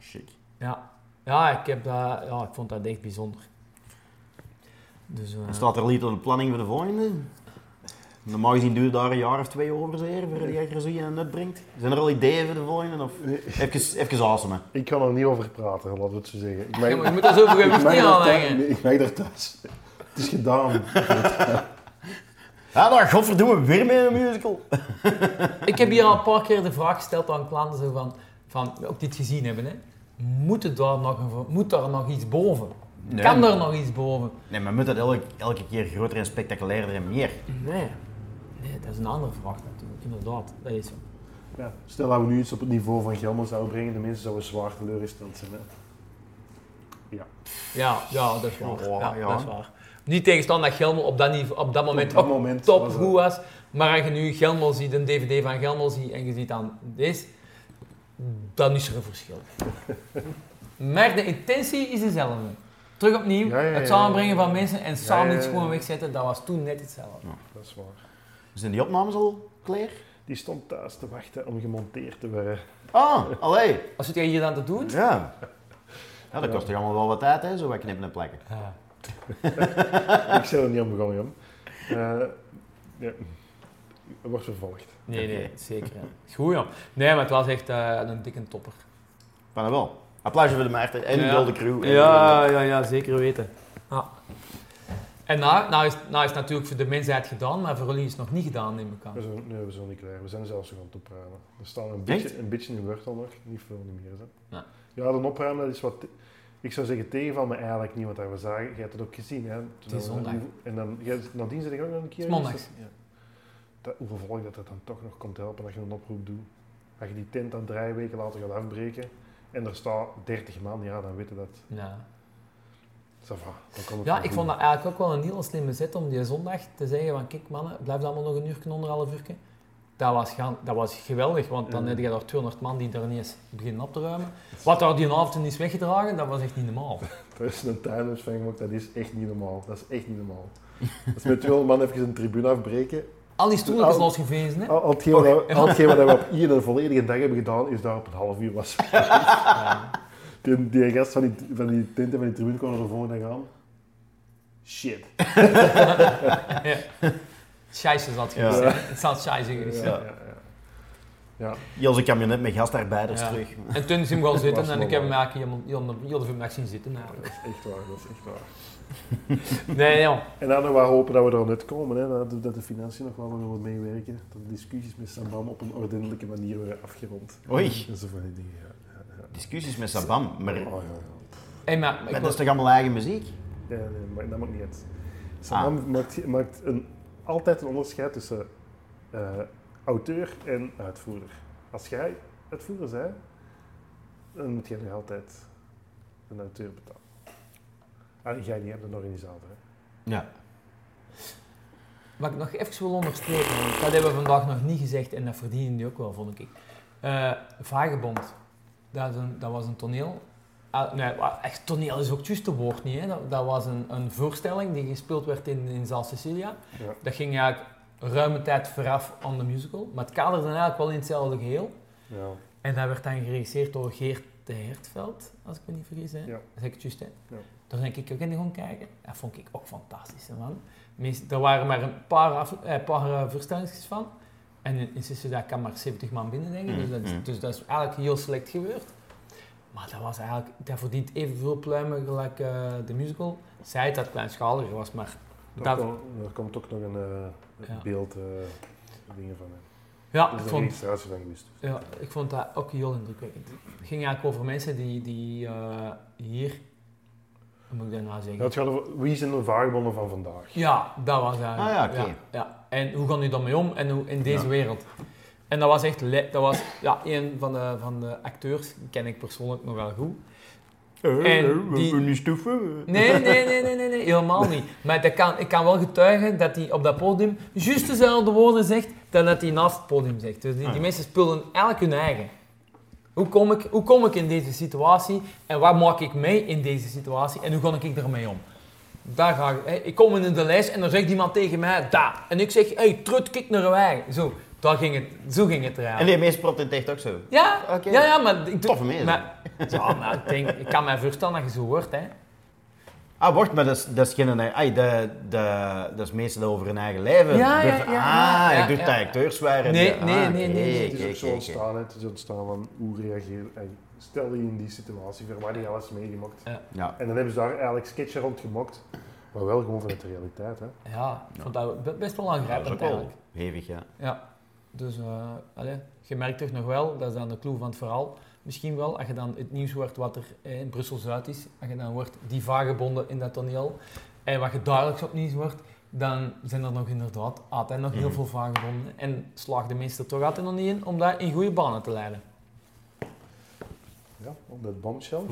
Chic. Ja. Ja, ik, heb dat, ja, ik vond dat echt bijzonder. Dus, eh, En staat er lied op de planning voor de volgende? Normaal gezien je daar een jaar of twee over zeer, voor die je zo in nut brengt. Zijn er al ideeën voor de volgende? Of Nee. even, even asemen. Ik kan er niet over praten, laten we het zo zeggen. Ik ja, je moet daar ik gewicht mag niet daar aan thuis- hangen. nee, ik mag daar thuis. Het is gedaan. Ja, dan godverdomme weer met een musical. Ik heb hier al een paar keer de vraag gesteld aan klanten, zo van, van, ook die het gezien hebben, hè. Moet, het daar nog, een- moet daar nog iets boven? Nee, kan er nog iets boven? Nee, maar moet dat elke, elke keer groter en spectaculairder en meer? Nee. Nee, dat is een andere vraag natuurlijk. Inderdaad, dat is zo. Ja, stel dat we nu iets op het niveau van Gelman zouden brengen, de mensen zouden zwaar teleurgesteld zijn. Hè? Ja, ja, dat is waar. Ja, Ja, ja. Dat is waar. Niet tegenstaan dat Gelmel op dat, niveau, op dat moment Op dat ook moment top was goed was. Maar als je nu Gelmel ziet, een dvd van Gelmel ziet en je ziet dan deze, dan is er een verschil. maar de intentie is dezelfde. Terug opnieuw, Ja, ja, ja, het samenbrengen ja. van mensen en samen ja, iets ja. gewoon wegzetten, dat was toen net hetzelfde. Dat is waar. Zijn die opnames al klaar? Die stond thuis te wachten om gemonteerd te worden. Ah, allee. Wat zit jij hier dan te doen? Ja. Ja, dat kost toch allemaal wel wat tijd, hè? Zo wat knippen en plakken. Ja. ik zou er niet aan begonnen, Jan. Eh, ja. Wordt vervolgd. Nee, nee, zeker. Goed, ja. Nee, maar het was echt eh, een dikke topper. Van wel. Applausje voor de Maarten en Ja. de crew. En Ja, ja, ja, zeker weten. Ja. En nou, nou, is, nou is het natuurlijk voor de mensheid gedaan, maar voor jullie is het nog niet gedaan, neem ik aan. We zijn, nee, we zijn niet klaar. We zijn zelfs nog aan het opruimen. Er staan een Echt? beetje, een beetje in Wordle nog, niet veel niet meer. Hè. Ja. Ja, de opruimen dat is wat... Ik zou zeggen tegenval, maar eigenlijk niet, want we zagen, je hebt het ook gezien. Hè. Het is zondag. En dan, jij- nadien zit ik ook nog een keer... Het is? Ja. Dat, hoeveel volk dat het dan toch nog komt helpen als je een oproep doet. Als je die tent dan drie weken later gaat afbreken en er staat 30 man, ja, dan weten dat... Ja. Ça va, dan komt het Ja, ik goed. vond dat eigenlijk ook wel een heel slimme zet om die zondag te zeggen van kijk mannen, blijf allemaal nog een uur, anderhalf uur. Dat was, gaan, dat was geweldig, want dan Ja. heb je daar 200 man die er niet eens beginnen op te ruimen. Wat daar die avond is weggedragen, dat was echt niet normaal. Er is een tuinhuis van gemaakt, dat is echt niet normaal. Dat is echt niet normaal. Als met 200 man even een tribune afbreken. Al die stoelen is losgevezen, hè? Al, al hetgeen wat, we- al hetgeen wat we op hier een volledige dag hebben gedaan, is daar op een half uur was. Ja. Die, die gast van die, van die tenten van die tribune kon er de volgende dag aan. Shit. Scheisse zat Ja. geweest. Het zal scheisse geweest Ja, ja, ja. ja. Heel zijn kabinet met gastarbeiders Ja. terug. En toen is hij gaan zitten en wel ik heb hem eigenlijk heel, mensen zien zitten. Dat is echt waar, dat is echt waar. Nee, ja. En dan nog maar hopen dat we er net komen, hè, dat, dat de financiën nog wel willen meewerken. Dat de discussies met Sambam op een ordentelijke manier worden afgerond. Oei. En zo van die dingen, ja. ja, ja. Discussies met Sabam, maar, Oh, ja, ja. Hey, maar, ik maar wil- dat is toch allemaal eigen muziek? Ja, nee, maar dat maakt niet uit. Sambam maakt, maakt een, altijd een onderscheid tussen eh, auteur en uitvoerder. Als jij uitvoerder bent, dan moet je nog altijd een auteur betalen. Ah, jij niet, hebt een organisator. Hè. Ja. Wat ik nog even wil onderstrepen, want dat hebben we vandaag nog niet gezegd en dat verdienen die ook wel, vond ik. Eh Vagebond, dat, is een, dat was een toneel. Ah, nee, echt toneel is ook juist het woord niet. Hè. Dat, dat was een, een voorstelling die gespeeld werd in, in Zaal Cecilia. Ja. Dat ging eigenlijk ruime tijd vooraf aan de musical, maar het kaderde eigenlijk wel in hetzelfde geheel. Ja. En dat werd dan geregisseerd door Geert de Hertveld, als ik me niet vergis. Hè? Ja. Dat zeg ik het juist, hè? Ja. Daar ben ik ook in gaan kijken. Dat vond ik ook fantastisch, hè, man. Meest, er waren maar een paar, af, eh, paar eh, voorstellingen van. En in, in Sicilië kan maar 70 man binnen, denk ik. Dus dat, is, Mhm. dus dat is eigenlijk heel select gebeurd. Maar dat was eigenlijk, dat verdient evenveel pluimen gelijk eh, de musical. Zij het dat het kleinschaliger was, maar Daar, dat, komt, daar komt ook nog een eh, Ja. beeld eh, dingen van. Hè. Ja, ik vond, registratie van geweest. Ja, ik vond dat ook heel indrukwekkend. Het ging eigenlijk over mensen die, die eh, hier... Hoe moet ik dat nou Ja, zeggen? het gaat over wie zijn de vagebonden van vandaag. Ja, dat was eigenlijk. Ah ja, oké. ja, ja. En hoe gaan die daarmee om en hoe, in deze Ja. wereld? En dat was echt... Dat was ja, een van de, van de acteurs, die ken ik persoonlijk nog wel goed. En die- niet stoeven. Nee, nee, nee, nee, nee, helemaal niet. Maar dat kan, ik kan wel getuigen dat hij op dat podium juist dezelfde woorden zegt dan dat hij naast het podium zegt. Dus die, die Ah. mensen spullen eigenlijk hun eigen. Hoe kom, ik, hoe kom ik in deze situatie en wat maak ik mee in deze situatie en hoe ga ik ermee om? Daar ga ik, hè. ik kom in de lijst en dan zegt iemand tegen mij, daar. En ik zeg, hey, trut, kijk naar wij. Zo, daar ging het, zo ging het En eruit. die meeste praten echt ook zo. Ja, Oké. ja, ja, maar... Ik, Toffe. Maar, ja, maar ik, denk, ik kan mij voorstellen dat je zo hoort, hè. Ah, wacht, maar dat is, dat is geen... Ai, de, de, dat is meestal over hun eigen leven. Ja, ja, ja, ja, ah, ja, ik doe ja. de acteurs waren. Nee, Ah, nee, nee, nee, nee. Het is ook zo ontstaan, hè. het is ontstaan van hoe reageer Stel je in die situatie, voor wat die alles meegemaakt. Ja. En dan hebben ze daar eigenlijk sketchen rond gemaakt, maar wel gewoon vanuit de realiteit. Hè. Ja, ik vond dat be- best wel Ja, dat is ook wel eigenlijk. hevig, ja. Ja, dus eh je merkt toch nog wel, dat is dan de clue van het verhaal, misschien wel, als je dan het nieuws hoort wat er in Brussel-Zuid is, als je dan hoort die vagebonden in dat toneel, en wat je dagelijks op nieuws hoort, dan zijn er nog inderdaad altijd nog heel Mhm. veel vagebonden. En slaagt de meester toch altijd nog niet in om dat in goede banen te leiden. Ja, op dat bombshell.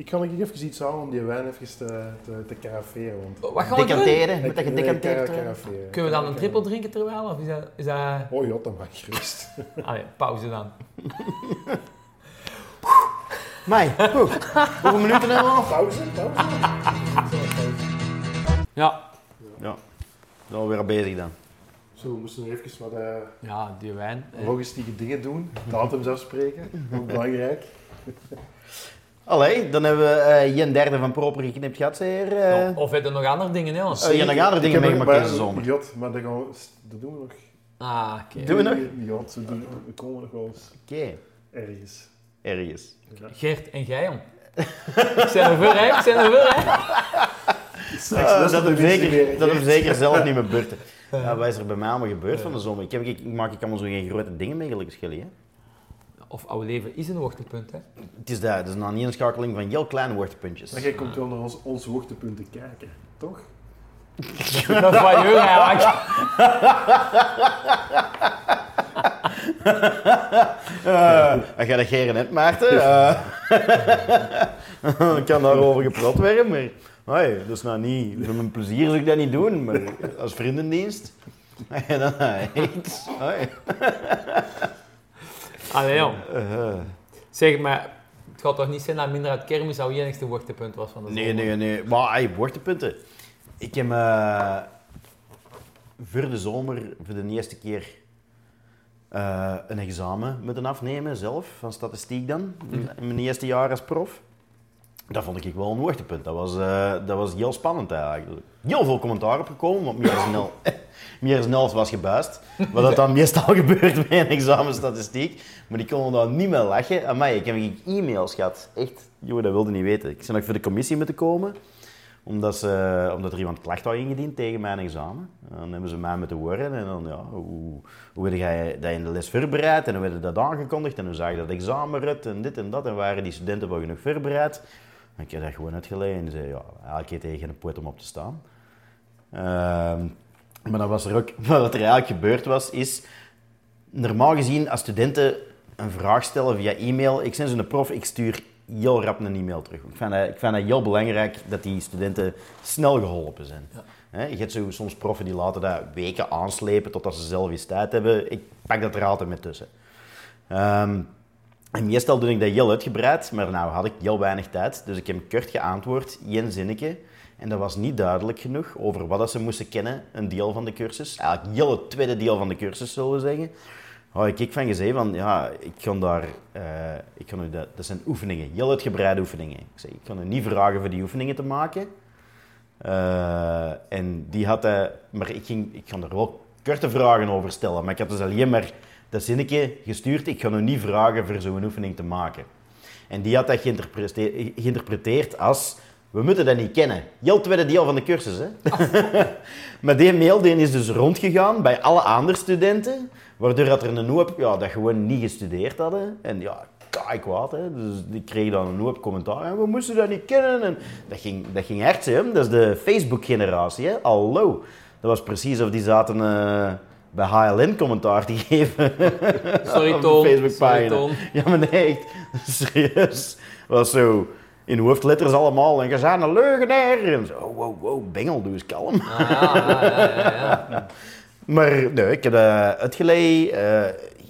Ik ga nog even iets houden om die wijn even te, te, te caraferen. Want Wat gaan we doen? Decanteren, moet dat gedecanteerd worden? Kunnen we dan een trippel drinken terwijl? Of is dat... Is dat... Oh ja, dat mag gerust. Allee, pauze dan. Mai, goed. Hoeveel minuten hebben we nog? Pauze, pauze. Ja. Ja, dan weer bezig dan. Zo, we moesten nog even wat eh, Ja, die wijn. eh. logistieke dingen doen. Datums afspreken, ook belangrijk. Allee, dan hebben we eh Jen derde van proper geknipt gehad, zeer. eh Of- Of heb je nog andere dingen, hè? ons? Oh, je hebt nog andere dingen meegemaakt deze zomer. God, maar dat, gaan we, dat doen we nog. Ah, oké. Doen we nog? Ja, zo doen, we komen nog wel eens Oké, ergens. ergens. Ja. Gert en jij, jong. Ik zijn er voor, hè? Ik zijn er voor, hè? Dat dat hem zeker, dat hem zeker zelf niet meer beurten. Ja, wat is er bij mij allemaal gebeurd van de zomer? Ik, heb, ik, ik maak ik allemaal zo geen grote dingen mee, gelukkig Schilly, hè. Of oude leven is een hoogtepunt, hè? Het is dat, het is een aaneenschakeling van heel kleine woordpuntjes. Maar jij komt wel naar ons, onze hoogtepunten kijken, toch? Dat is van jou eigenlijk. Eh, dan ga dat net, Maarten. Eh, Dan kan daarover gepraat worden, maar... Hoi, dat is nou niet... Voor mijn plezier zou ik dat niet doen, maar als vriendendienst... En dan echt... Allee, jong. Eh, Zeg, maar het gaat toch niet zijn dat minder uit kermis jouw enigste hoogtepunt was van de nee, zomer? nee, nee. Maar hey, hoogtepunten. Ik heb eh, voor de zomer voor de eerste keer eh, een examen moeten afnemen zelf, van statistiek dan, in, in mijn eerste jaar als prof. Dat vond ik wel een hoogtepunt. Dat was, eh, dat was heel spannend eigenlijk. Heel veel commentaar opgekomen, want meer dan snel, meer dan helft was gebuist. Wat dat dan meestal gebeurt bij een examen statistiek. Maar die konden daar niet meer lachen. Amai, ik heb e-mails gehad. Echt, joh, dat wilde niet weten. Ik zou nog voor de commissie moeten komen omdat, ze, omdat er iemand klacht had ingediend tegen mijn examen. Dan hebben ze mij moeten horen en dan, ja, hoe, hoe jij in de les voorbereid en hoe werd dat aangekondigd en hoe zag je dat examen uit en dit en dat en waren die studenten wel genoeg voorbereid? Ik heb dat gewoon uitgelegd en zei, ja, elke keer tegen een poot om op te staan. Ehm, maar dan was er ook, wat er eigenlijk gebeurd was, is, normaal gezien als studenten een vraag stellen via e-mail, ik ben zo'n prof, ik stuur heel rap een e-mail terug. Ik vind, dat, ik vind dat heel belangrijk dat die studenten snel geholpen zijn. Ja. Je hebt zo, soms proffen die laten dat weken aanslepen totdat ze zelf eens tijd hebben. Ik pak dat er altijd mee tussen. Ehm, en meestal doe ik dat heel uitgebreid, maar nou had ik heel weinig tijd. Dus ik heb kort geantwoord, één zinnetje. En dat was niet duidelijk genoeg over wat dat ze moesten kennen, een deel van de cursus. Eigenlijk heel het tweede deel van de cursus, zullen we zeggen. Had ik van gezegd van, ja, ik ga daar, eh, ik ga nu dat, dat zijn oefeningen, heel uitgebreide oefeningen. Ik zei, ik kan u niet vragen voor die oefeningen te maken. Eh, en die had hij, maar ik, ging, ik ga er wel korte vragen over stellen. Maar ik had dus alleen maar dat zinnetje gestuurd, ik ga nu niet vragen voor zo'n oefening te maken. En die had dat geïnterprete- geïnterpreteerd als, we moeten dat niet kennen. Het tweede deel van de cursus, hè. maar die mail die is dus rondgegaan bij alle andere studenten, waardoor dat er een hoop ja, dat gewoon niet gestudeerd hadden. En ja, kei kwaad, hè. Dus die kregen dan een hoop commentaar. En we moesten dat niet kennen. En dat ging, dat ging hard, hè. Dat is de Facebook-generatie, hè. Hallo. Dat was precies of die zaten eh, bij HLN commentaar te geven. Sorry. Facebookpagina. Sorry, Toon. Ja, maar nee, echt. Serieus. Was zo in hoofdletters allemaal. En je bent een leugenaar. En zo, oh, wow, wow, bengel, doe eens kalm. Ah, ja, ja, ja, ja. Maar nee, ik heb dat uitgeleid, eh,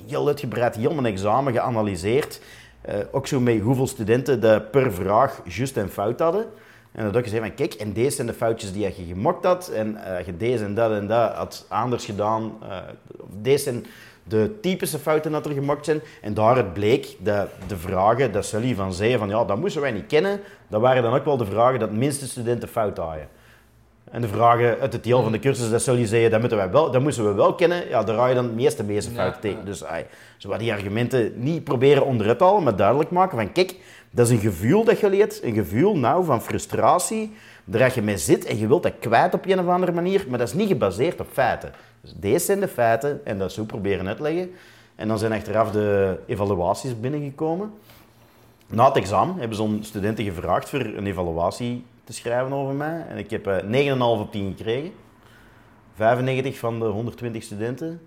heel uitgebreid, heel mijn examen geanalyseerd. Eh, ook zo met hoeveel studenten de per vraag juist en fout hadden. En dat ik gezegd van, kijk, en deze zijn de foutjes die je gemokt had. En eh, je deze en dat en dat had anders gedaan. Of deze zijn de typische fouten dat er gemokt zijn. En daaruit bleek dat de vragen, dat Sully van zei van, ja, dat moesten wij niet kennen. Dat waren dan ook wel de vragen dat minste studenten fout hadden. En de vragen uit het deel van de cursus, dat je zeggen, dat, moeten wij wel, dat moesten we wel kennen. Ja, daar ga je dan het meeste meeste Ja, fouten tegen. Dus ai, zo die argumenten niet proberen onderuit te halen, maar duidelijk maken van, kijk, dat is een gevoel dat je leert. Een gevoel nou van frustratie, waar je mee zit en je wilt dat kwijt op een of andere manier, maar dat is niet gebaseerd op feiten. Dus deze zijn de feiten en dat zo proberen uitleggen. En dan zijn achteraf de evaluaties binnengekomen. Na het examen hebben zo'n studenten gevraagd voor een evaluatie te schrijven over mij. En ik heb eh 9,5 op 10 gekregen. 95 van de 120 studenten.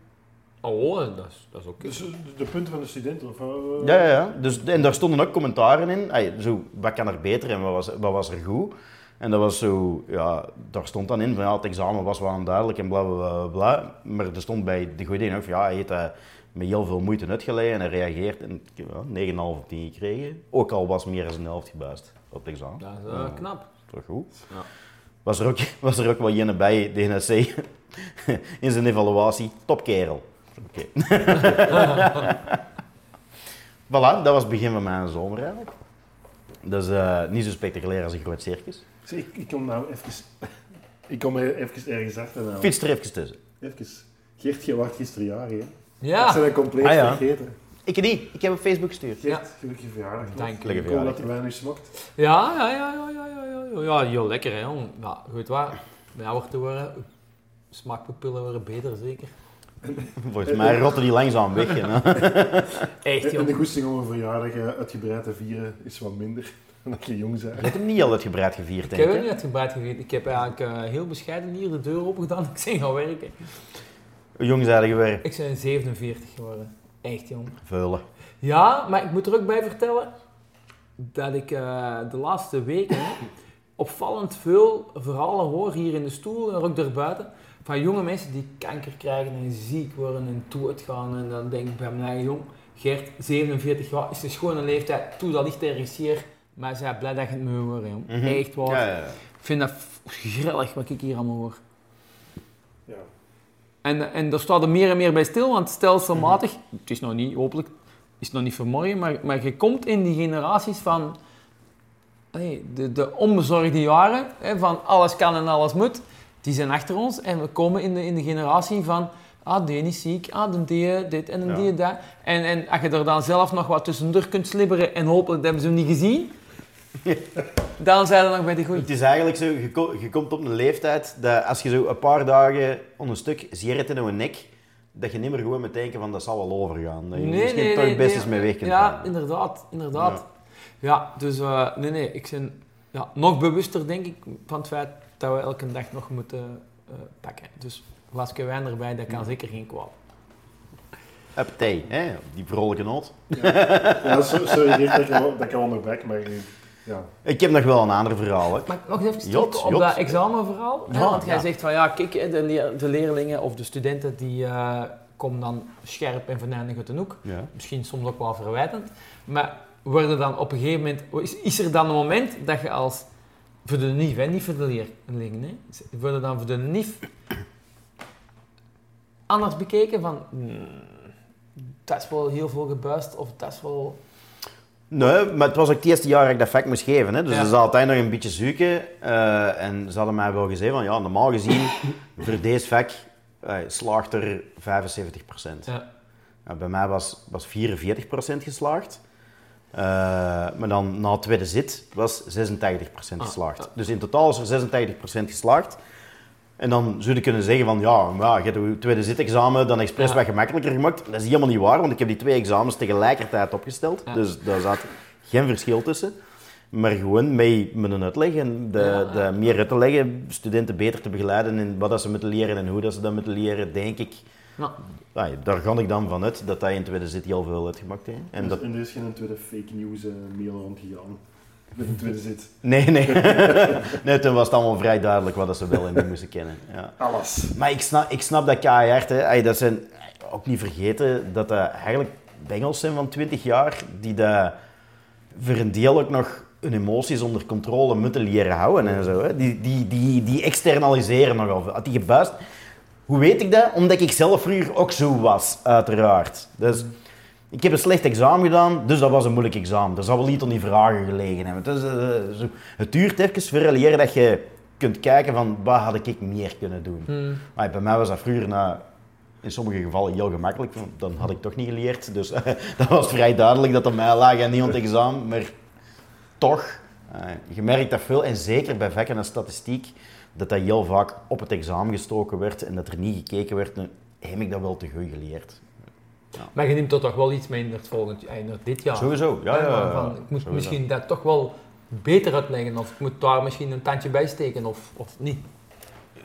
Oh, dat is, dat is ook... Dus eh, de, punten van de studenten? Of, eh, Ja, ja, ja. Dus, en daar stonden ook commentaren in. Ay, zo, wat kan er beter en wat was, wat was er goed? En dat was zo, ja, daar stond dan in van ja, het examen was wel onduidelijk en bla bla bla. bla. Maar er stond bij de goede dingen ook van ja, hij heeft dat met heel veel moeite uitgelegd en hij reageert. En ik heb ja, 9,5 op 10 gekregen. Ook al was meer dan een helft gebuist op het examen. Dat is eh, knap. Toch goed. Ja. Was er ook, was er ook wel jene bij, de NSC, in zijn evaluatie, topkerel. Oké. voilà, dat was het begin van mijn zomer eigenlijk. Dat is eh, niet zo spectaculair als een groot circus. Ik, ik kom nou even... Ik kom er even ergens achter nou. Fiets er even tussen. Even. Geert, je was gisteren jarig, hè? Ik Ja. ben dat compleet Ah, ja. vergeten. Ik niet, ik heb op Facebook gestuurd. Geert, Ja. gelukkige verjaardag. nog. Dank je. Ik hoop dat wijn nu smokt. Ja, ja, ja, ja, ja, ja, ja, ja, heel lekker hè, jong. Ja, goed waar. Bij ouder te worden, smaakpapillen worden beter zeker. Volgens mij rotten die langzaam weg. hè. Echt En de goesting om een verjaardag eh, uitgebreid te vieren is wat minder dan dat je jong Je bent. hebt hem niet al uitgebreid gevierd, Ik denk heb ik. het hè? niet uitgebreid gegeten. Ik heb eigenlijk eh, heel bescheiden hier de deur open gedaan. Ik ben gaan werken. Hoe jong zijn je? Ik ben 47 geworden. Echt jong. Veulen. Ja, maar ik moet er ook bij vertellen dat ik eh, de laatste weken opvallend veel verhalen hoor hier in de stoel en ook daarbuiten van jonge mensen die kanker krijgen en ziek worden en doodgaan. En dan denk ik bij mijn eigen jong, Gert, 47 jaar, is de schone leeftijd, toe dat ligt ergens hier. Maar zij blij dat je het me hoort, jong. Mhm. Echt waar. Ja, ja, ja. Ik vind dat grillig wat ik hier allemaal hoor. Ja. En, en daar staat er meer en meer bij stil, want stelselmatig, het is nog niet, hopelijk is het nog niet vanmorgen, maar, maar je komt in die generaties van hey, de, de onbezorgde jaren, hè, van alles kan en alles moet, die zijn achter ons. En we komen in de, in de generatie van, ah, die is ziek, ah, de die dit en de Ja. die dat. En, en als je er dan zelf nog wat tussendoor kunt slibberen en hopelijk hebben ze hem niet gezien, dan zijn we nog bij de goeie. Het is eigenlijk zo, je, ko- je komt op een leeftijd dat als je zo een paar dagen onder een stuk zeer in je nek, dat je niet meer gewoon met denken van dat zal wel overgaan. Dat je misschien toch best eens mee weg kunt Ja, gaan. inderdaad, inderdaad. Ja, dus eh, nee, nee, ik ben ja, nog bewuster, denk ik, van het feit dat we elke dag nog moeten eh, pakken. Dus een glasje wijn erbij, dat kan zeker geen kwaad. Uppatee, hè? die vrolijke noot. Ja, so- sorry dat ik wel- dat ik al onderbreek, maar ik- ja. Ik heb nog wel een ander verhaal. Hè. Ik nog even Jot, terug op jot. dat examenverhaal? Hè, Ja, want jij ja. zegt van ja, kijk, de, de leerlingen of de studenten die eh, komen dan scherp en venijnig uit de hoek. Ja. Misschien soms ook wel verwijtend. Maar worden dan op een gegeven moment, is, is er dan een moment dat je als, voor de NIF, hè, niet voor de leerlingen, hè, worden dan voor de NIF anders bekeken van, hmm, dat is wel heel veel gebuist of dat is wel... Nee, maar het was ook het eerste jaar dat ik dat vak moest geven. Hè. Dus Ja. ze zaten altijd nog een beetje zoeken. eh, en ze hadden mij wel gezegd van, ja, normaal gezien, voor deze vak eh, slaagt er 75%. Ja. Ja, bij mij was, was 44% geslaagd. Eh, maar dan na het tweede zit was 86% Ah, geslaagd. Dus in totaal is er 86% geslaagd. En dan zou je kunnen zeggen van ja, ja, je hebt je tweede zitexamen dan expres Ja. wat gemakkelijker gemaakt. Dat is helemaal niet waar, want ik heb die twee examens tegelijkertijd opgesteld. Ja. Dus daar zat geen verschil tussen. Maar gewoon mee met een uitleg en de, de meer uit te leggen, studenten beter te begeleiden in wat dat ze moeten leren en hoe dat ze dat moeten leren, denk ik. Nou, Ja, daar ga ik dan vanuit dat dat in tweede zit heel veel uitgemaakt heeft. En dat... En er is geen tweede fake news eh, mail rondgegaan. Met een tweede zit. Nee, nee. nee, toen was het allemaal vrij duidelijk wat dat ze wel en niet moesten kennen. Ja. Alles. Maar ik snap, ik snap dat keihard. Hè. Dat zijn ook niet vergeten dat dat eigenlijk bengels zijn van 20 jaar die dat voor een deel ook nog hun emoties onder controle moeten leren houden en zo. Hè. Die, die, die, die externaliseren nogal veel. Had die gebuist. Hoe weet ik dat? Omdat ik zelf vroeger ook zo was, uiteraard. Dus ik heb een slecht examen gedaan, dus dat was een moeilijk examen. Er zal wel niet aan die vragen gelegen hebben. Dus, eh. Het duurt even voor dat je kunt kijken van wat had ik meer kunnen doen. hmm. Maar bij mij was dat vroeger nou, in sommige gevallen heel gemakkelijk, want dan had ik toch niet geleerd. Dus dat was vrij duidelijk dat het mij lag en niet aan het examen. Maar toch, eh, je merkt dat veel, en zeker bij vakken en statistiek, dat dat heel vaak op het examen gestoken werd en dat er niet gekeken werd, heb ik dat wel te goed geleerd. Maar je neemt toch wel iets mee in het volgend in het dit jaar. Sowieso, ja, ja, van- ja, van, ik moet sowieso. misschien dat toch wel beter uitleggen, of ik moet daar misschien een tandje bij steken, of, of niet.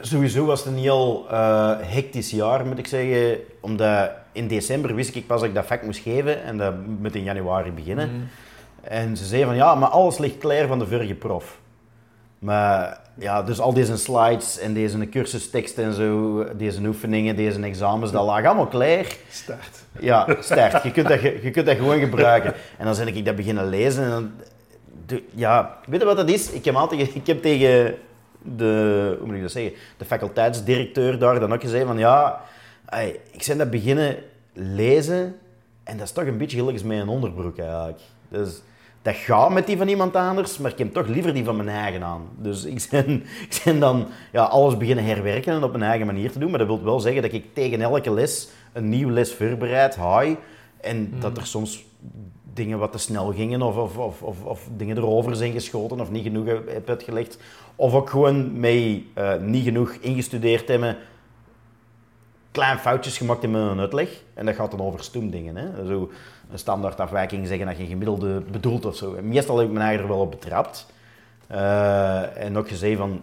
Sowieso was het een heel eh, hectisch jaar, moet ik zeggen. Omdat in december wist ik pas dat ik dat vak moest geven en dat moet in januari beginnen. Mm. En ze zeiden van ja, maar alles ligt klaar van de vorige prof. Maar ja, dus al deze slides en deze cursusteksten en zo, deze oefeningen, deze examens, dat lag allemaal klaar. Start. Ja, sterk. Je kunt dat, je kunt dat gewoon gebruiken. En dan ben ik dat beginnen lezen en dan... ja, weet je wat dat is? Ik heb, altijd, ik heb tegen de, hoe moet ik dat zeggen, de faculteitsdirecteur daar dan ook gezegd van ja, ik ben dat beginnen lezen en dat is toch een beetje gelijk als met een onderbroek eigenlijk. Dus dat gaat met die van iemand anders, maar ik heb toch liever die van mijn eigen aan. Dus ik ben, ik ben dan ja, alles beginnen herwerken en op mijn eigen manier te doen. Maar dat wil wel zeggen dat ik tegen elke les een nieuwe les voorbereid, hou. En dat er soms dingen wat te snel gingen of, of, of, of, of dingen erover zijn geschoten of niet genoeg heb heb uitgelegd. Of ook gewoon mee eh, niet genoeg ingestudeerd hebben klein foutjes gemaakt in mijn uitleg. En dat gaat dan over stoemdingen. Hè? Zo een standaardafwijking zeggen dat je een gemiddelde bedoelt of zo. En meestal heb ik mijn eigen er wel op betrapt. Eh, en ook gezegd van,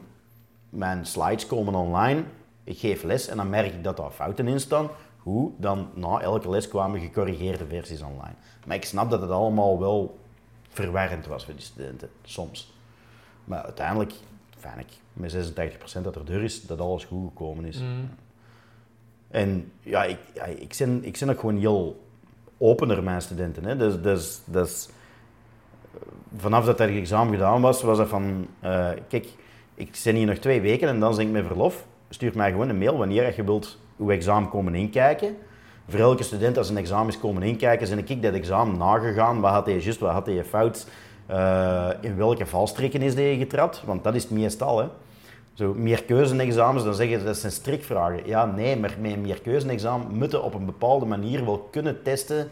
mijn slides komen online. Ik geef les en dan merk ik dat daar fouten in staan. Hoe? Dan na elke les kwamen gecorrigeerde versies online. Maar ik snap dat het allemaal wel verwarrend was voor die studenten, soms. Maar uiteindelijk, fijn ik met 86% dat er deur is, dat alles goed gekomen is. Mm. En ja, ik, ja, ik, ben, ik ben ook gewoon heel open naar mijn studenten. Hè. Dus, dus, dus, eh, vanaf dat dat examen gedaan was, was dat van... eh, kijk, ik ben hier nog twee weken en dan ben ik met verlof. Stuur mij gewoon een mail wanneer je wilt uw examen komen inkijken. Voor elke student als een examen is komen inkijken, ben ik dat examen nagegaan. Wat had hij juist, wat had hij fout? Eh, in welke valstrikken is hij getrapt? Want dat is het meestal, hè. Zo, meerkeuze-examens, dan zeggen ze dat zijn strikvragen. Ja, nee, maar met een meerkeuze-examen moeten op een bepaalde manier wel kunnen testen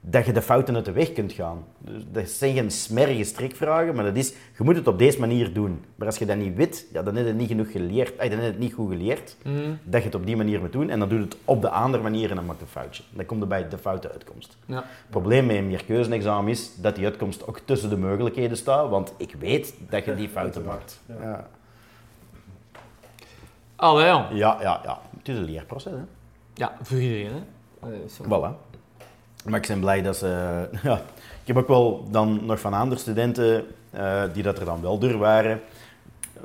dat je de fouten uit de weg kunt gaan. Dus dat zijn geen smerige strikvragen, maar dat is, je moet het op deze manier doen. Maar als je dat niet weet, ja, dan heb je het niet genoeg geleerd, eh, dan heb je het niet goed geleerd, Mm. dat je het op die manier moet doen, en dan doe je het op de andere manier en dan maakt een foutje. Dan komt er bij de foute uitkomst. Ja. Het probleem met een meerkeuze-examen is dat die uitkomst ook tussen de mogelijkheden staat, want ik weet dat je die fouten maakt. Ja. Ja. Allee, jong. Ja, ja, ja. Het is een leerproces, hè. Ja, voor iedereen, hè. Voilà. Maar ik ben blij dat ze... Ja, ik heb ook wel dan nog van andere studenten eh, die dat er dan wel door waren,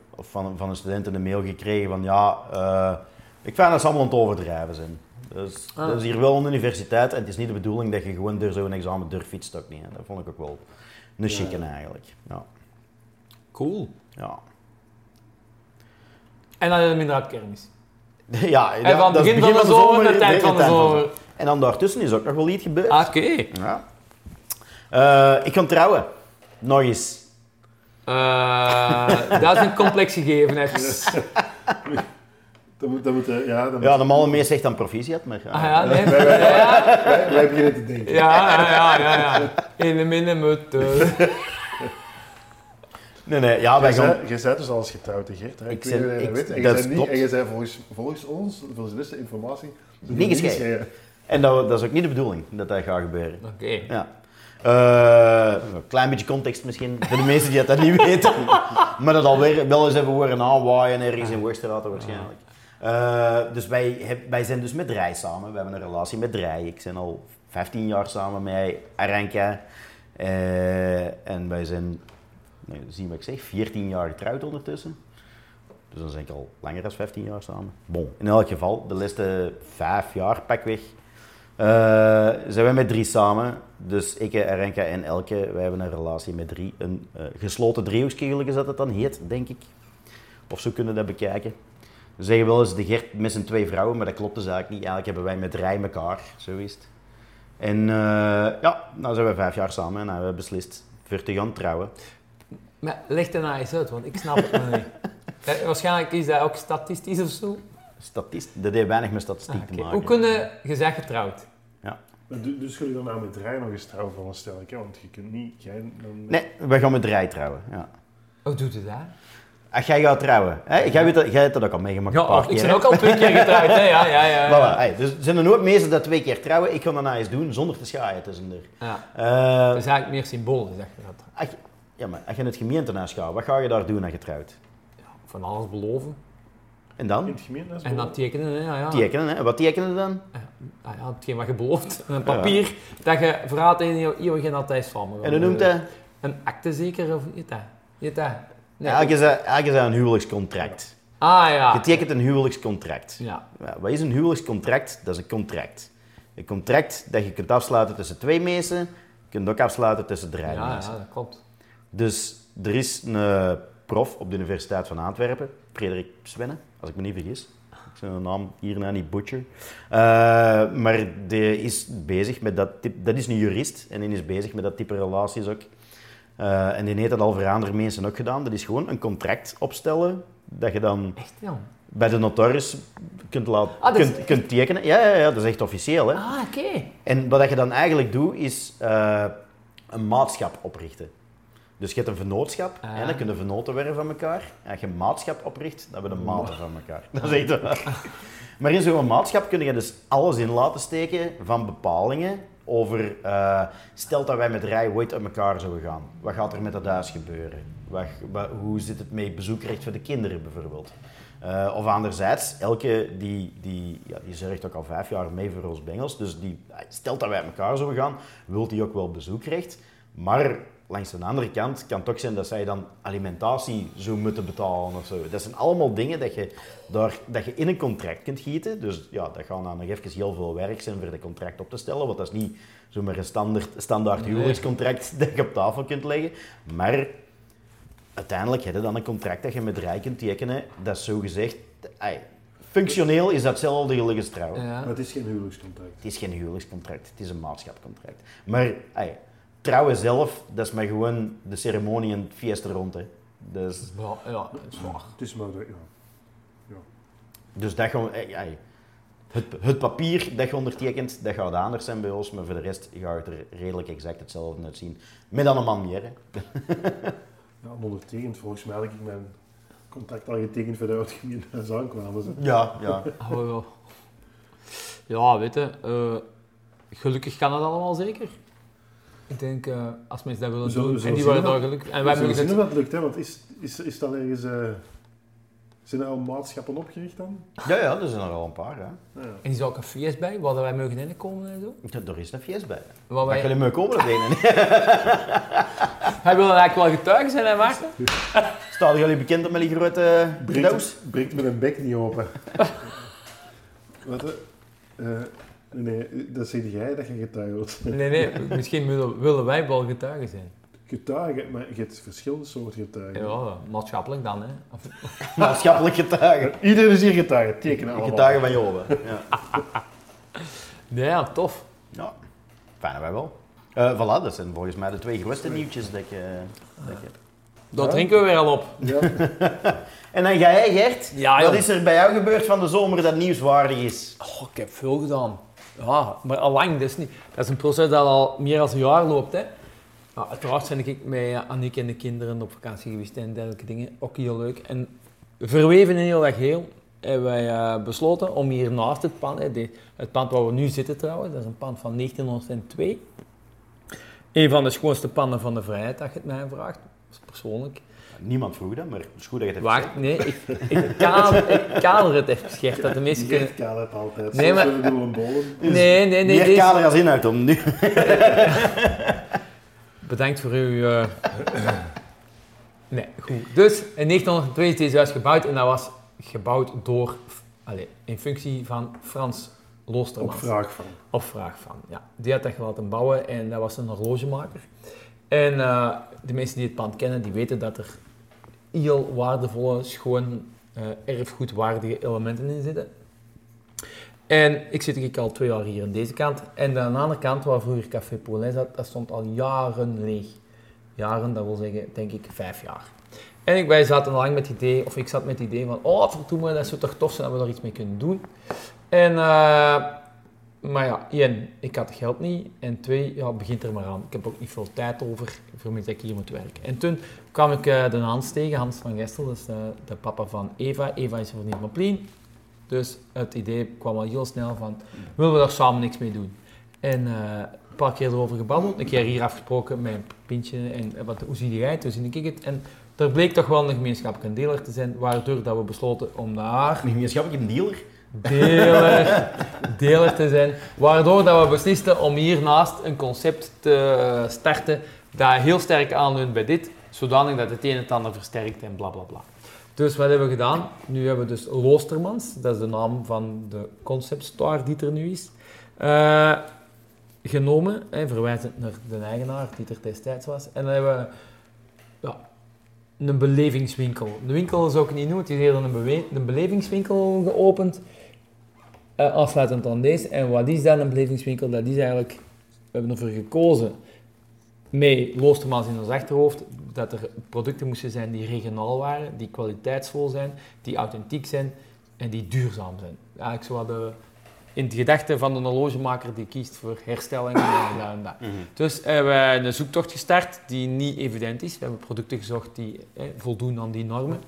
of van, van een student een mail gekregen van ja, eh, ik vind dat ze allemaal aan het overdrijven zijn. Dus Ah. dat is hier wel een universiteit en het is niet de bedoeling dat je gewoon door zo'n examen door fietst ook niet. Hè. Dat vond ik ook wel een chique eigenlijk. Ja. Cool. Ja. En dan heb je inderdaad kermis. ja, En van het begin van de zomer naar het eind van de zomer. En dan daartussen is ook nog wel iets gebeurd. Ah, Oké. Ja. Eh, ik ga trouwen. Nog eens. Eh, dat is een complex gegeven, hè. Dan moet, dan moet, eh, ja, dan moet, Ja, de malle meest zegt dan proficiat, maar... Ah ja, nee. Ja, wij, wij beginnen te denken. ja, ja, ja. ja. In de minnemutte. Nee, nee, ja, wij gaan... jij zei dus al eens getrouwd, Geert. Hè? Ik ik- dat weet. En dat niet, klopt. en jij zei volgens, volgens ons, volgens de beste informatie, Niet gescheiden. En dat, dat is ook niet de bedoeling, dat dat gaat gebeuren. Oké. Ja. Eh, een klein beetje context misschien, voor de mensen die dat niet weten. Maar dat alweer wel eens hebben horen aanwaaien ergens in Worstraat waarschijnlijk. Eh, dus wij, heb- wij zijn dus met Rij samen. We hebben een relatie met Rij. Ik ben al 15 jaar samen met Aranka. Eh, en wij zijn, nee, zie wat ik zeg, 14 jaar getrouwd ondertussen. Dus dan zijn ik al langer dan 15 jaar samen. Bon, in elk geval, de laatste vijf jaar pakweg eh zijn wij met drie samen. Dus ik, Arenka en Elke, wij hebben een relatie met drie. Een eh, gesloten driehoekje, gelijk is dat het dan heet, denk ik. Of zo kunnen we dat bekijken. We zeggen wel eens de Gert met zijn twee vrouwen, maar dat klopt dus eigenlijk niet. Eigenlijk hebben wij met rij elkaar, zo is het. En eh, ja, nou zijn we vijf jaar samen en hebben we beslist voor te gaan trouwen. Maar leg het nou eens uit, want ik snap het nog niet. Eh, Waarschijnlijk is dat ook statistisch of zo. Statist, dat heeft weinig met statistiek Ah, te maken. Hoe kunnen je zegt getrouwd? Du- Dus jullie dan nou met Rijn nog eens trouwen van een stel, hè? want je kunt niet, jij dan... Nee, wij gaan met rij trouwen, ja. Hoe doet het dat? Als jij gaat trouwen, hè? Jij, weet dat, jij hebt dat ook al meegemaakt een Ja, paar ik keer. ben hè? ook al twee keer getrouwd, hè? Ja, ja, ja. Voilà, ja. hey, dus er zijn er nooit meesten dat twee keer trouwen. Ik ga dat nou eens doen zonder te schaaien tussendoor. ja. Eh, Dat is eigenlijk meer symbolisch, zeg je dat. je- ja, maar als je in het gemeentehuis gaat, wat ga je daar doen als je trouwt? Van alles beloven. En In dan? het gemeentehuis. En dan tekenen, hè? Ja, ja. Tekenen, hè? Wat tekenen dan? Ah, ja, hetgeen wat je belooft. Een papier dat je verraadt tegen je eeuwig en altijd samen. En hoe noemt dat? Een akte zeker, of niet dat? Niet dat? Nee. Eigenlijk is dat, eigenlijk is dat een huwelijkscontract. Ah ja. Je tekent een huwelijkscontract. Ja. Ja, wat is een huwelijkscontract? Dat is een contract. Een contract dat je kunt afsluiten tussen twee mensen, je kunt ook afsluiten tussen drie Ja, ja, mensen. dat klopt. Dus er is een prof op de Universiteit van Antwerpen, Frederik Svenne, als ik me niet vergis. Ik zijn naam hierna niet butcher. Eh, maar die is bezig met dat type, dat is een jurist en die is bezig met dat type relaties ook. Eh, en die heeft dat al voor andere mensen ook gedaan. Dat is gewoon een contract opstellen dat je dan Echt, ja. bij de notaris kunt, laten, Ah, kunt, kunt tekenen. Ja, ja, ja, dat is echt officieel. Hè? Ah, oké. En wat je dan eigenlijk doet, is eh, een maatschap oprichten. Dus je hebt een vennootschap Ah. en dan kunnen vennoten werden van elkaar. En als je een maatschap opricht, dan hebben we de maten van elkaar. Dat is echt waar. Maar in zo'n maatschap kun je dus alles in laten steken van bepalingen over, eh, stel dat wij met rij ooit uit elkaar zouden gaan. Wat gaat er met dat huis gebeuren? Wat, wat- hoe zit het met bezoekrecht voor de kinderen bijvoorbeeld? Eh, of anderzijds, elke die, die, ja, die zorgt ook al vijf jaar mee voor ons Bengels. Dus die, stelt dat wij uit elkaar zouden gaan, wil die ook wel bezoekrecht. Maar langs de andere kant kan het ook zijn dat zij dan alimentatie zou moeten betalen of zo. Dat zijn allemaal dingen dat je, daar, dat je in een contract kunt gieten. Dus ja, dat gaat dan nog even heel veel werk zijn voor dat contract op te stellen. Want dat is niet zomaar een standaard, standaard Nee. huwelijkscontract dat je op tafel kunt leggen. Maar uiteindelijk heb je dan een contract dat je met Rij kunt tekenen. Dat is zogezegd... ai, functioneel is dat hetzelfde als trouwen. Ja. Maar het is geen huwelijkscontract. Het is geen huwelijkscontract, het is een maatschapcontract. Maar trouwen zelf, dat is maar gewoon de ceremonie en het fiesta rond. Hè. Dus, Ja, ja, dat is waar. Het is maar... de- Ja. dus dat gewoon... ai, het, het papier dat je ondertekent, dat gaat anders zijn bij ons, maar voor de rest gaat het er redelijk exact hetzelfde uitzien. Met dan een man meer. Hè. Ja, ondertekend. Volgens mij had ik mijn contract al getekend voordat we het gemeentehuis aankwamen. Zo. Ja, ja. Oh, ja. ja, weet je, eh, gelukkig kan het allemaal zeker. Ik denk, eh, als mensen dat willen doen, en zullen die of daar gelukkig. En We wij zullen mogen zien het... of dat lukt, hè? want is, is, is dat ergens... eh, zijn er al maatschappen opgericht dan? Ja, ja, er zijn er al een paar. Hè. Ja. En die zou cafés bij, waar wij mogen inkomen en zo. Ja, er is een feest bij. Waar Wij niet meer komen, dat ene. Wij willen eigenlijk wel getuigen zijn, hè Maarten? Staan jullie bekend met die grote doos? breekt met een bek niet open. Wat? Nee, dat zeg jij dat je getuige wilt. Nee, nee, misschien willen, willen wij wel getuigen zijn. Getuige, maar je hebt verschillende soorten getuigen. Ja, maatschappelijk dan, hè. Of, Maatschappelijk getuige. Iedereen is hier getuige, tekenen allemaal. Getuige van Jobe. Ja. nee, ja, tof. ja, fijn wij wel. Eh voilà, dat zijn volgens mij de twee grootste nieuwtjes dat ik, eh, dat ik heb. Daar Ja. drinken we weer al op. Ja, En dan ga jij, Gert. Ja, Wat is er bij jou gebeurd van de zomer dat nieuwswaardig is? Oh, ik heb veel gedaan. Ja, maar al lang. Is, niet, dat is een proces dat al meer dan een jaar loopt. Hè. Ja, uiteraard ben ik met Annick en de kinderen op vakantie geweest en dergelijke dingen. Ook heel leuk. En verweven in heel erg heel hebben wij eh, besloten om hier naast het pand, het pand waar we nu zitten trouwens, dat is een pand van 1902. Een van de schoonste panden van de vrijheid, als je het mij vraagt. Persoonlijk. Niemand vroeg dat, maar het is goed dat je het hebt Wacht, nee, ik, ik, kader, ik kader het even scherp, dat de meesten kunnen... Gert kan het altijd. Nee, Nee, maar- doen een. Nee, nee, nee. Meer deze- kader als inhoud om nu. Bedankt voor uw... eh, nee, goed. Dus in 1902 is deze huis gebouwd en dat was gebouwd door... Allez, in functie van Frans Op Loostermans. vraag van. Op vraag van, ja. Die had dat laten bouwen en dat was een horlogemaker. En eh, de mensen die het pand kennen, die weten dat er heel waardevolle, schoon, eh erfgoedwaardige elementen in zitten. En ik zit ik al twee jaar hier aan deze kant. En aan de andere kant, waar vroeger Café Paulin zat, dat stond al jaren leeg. Jaren, dat wil zeggen, denk ik, vijf jaar. En ik, wij zaten lang met het idee, of ik zat met het idee van, oh, verdomme, dat zou toch tof zijn dat we daar iets mee kunnen doen. En eh, Maar ja, één, ik had het geld niet. En twee, ja, begint er maar aan. Ik heb ook niet veel tijd over voor dat ik hier moet werken. En toen kwam ik eh, de Hans tegen, Hans van Gestel, dus de, de papa van Eva. Eva is van Niermaplien. Dus het idee kwam al heel snel van, willen we daar samen niks mee doen? En eh, een paar keer erover gebabbeld, een keer hier afgesproken met een pintje en eh, wat, hoe zie jij het, hoe zie ik het? En er bleek toch wel een gemeenschappelijke deler te zijn, waardoor dat we besloten om daar Een gemeenschappelijke dealer. deler, deler te zijn. Waardoor dat we beslisten om hiernaast een concept te starten dat heel sterk aanleunt bij dit, zodanig dat het een en ander versterkt en bla bla bla. Dus wat hebben we gedaan? Nu hebben we dus Loostermans, dat is de naam van de concept store die er nu is, eh, genomen, hè, verwijzend naar de eigenaar die er destijds was. En dan hebben we ja, een belevingswinkel. De winkel is ook niet nieuw, het is eerder een belevingswinkel geopend. Eh, afsluitend aan deze. En wat is dan een belevingswinkel? Dat is eigenlijk, we hebben ervoor gekozen, met Loostermans in ons achterhoofd, dat er producten moesten zijn die regionaal waren, die kwaliteitsvol zijn, die authentiek zijn en die duurzaam zijn. Eigenlijk zo de, in het gedachte van de horlogemaker die kiest voor herstelling en dat en dat. Dus hebben we een zoektocht gestart die niet evident is. We hebben producten gezocht die eh, voldoen aan die normen.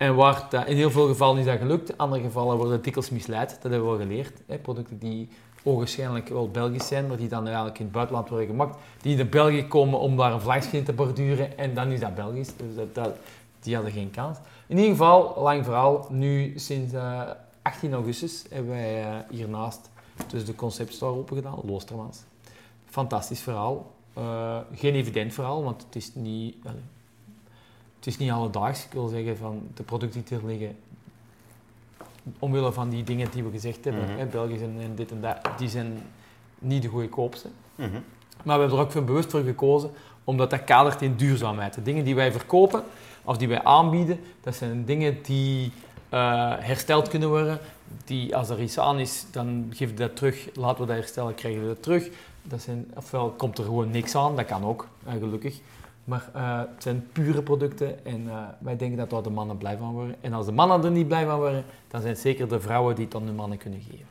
En waar dat, in heel veel gevallen is dat gelukt, in andere gevallen worden het dikwijls misleid. Dat hebben we wel geleerd. Producten die ogenschijnlijk wel Belgisch zijn, maar die dan eigenlijk in het buitenland worden gemaakt, die naar België komen om daar een vlagje te borduren en dan is dat Belgisch. Dus dat, die hadden geen kans. In ieder geval, lang verhaal, nu sinds eh, 18 augustus hebben wij eh, hiernaast dus de Concept Store opengedaan, Loostermans. Fantastisch verhaal. Eh, geen evident verhaal, want het is niet... het is niet alledaags. Ik wil zeggen van de producten die er liggen, omwille van die dingen die we gezegd hebben, Mhm. hè, Belgisch en, en dit en dat, die zijn niet de goedkoopste. Mhm. Maar we hebben er ook voor bewust voor gekozen, omdat dat kadert in duurzaamheid. De dingen die wij verkopen, of die wij aanbieden, dat zijn dingen die eh, hersteld kunnen worden. Die, als er iets aan is, dan geef je dat terug. Laten we dat herstellen, krijgen we dat terug. Dat zijn, ofwel komt er gewoon niks aan, dat kan ook, gelukkig. Maar eh, het zijn pure producten en eh, wij denken dat daar de mannen blij van worden. En als de mannen er niet blij van worden, dan zijn het zeker de vrouwen die het aan de mannen kunnen geven.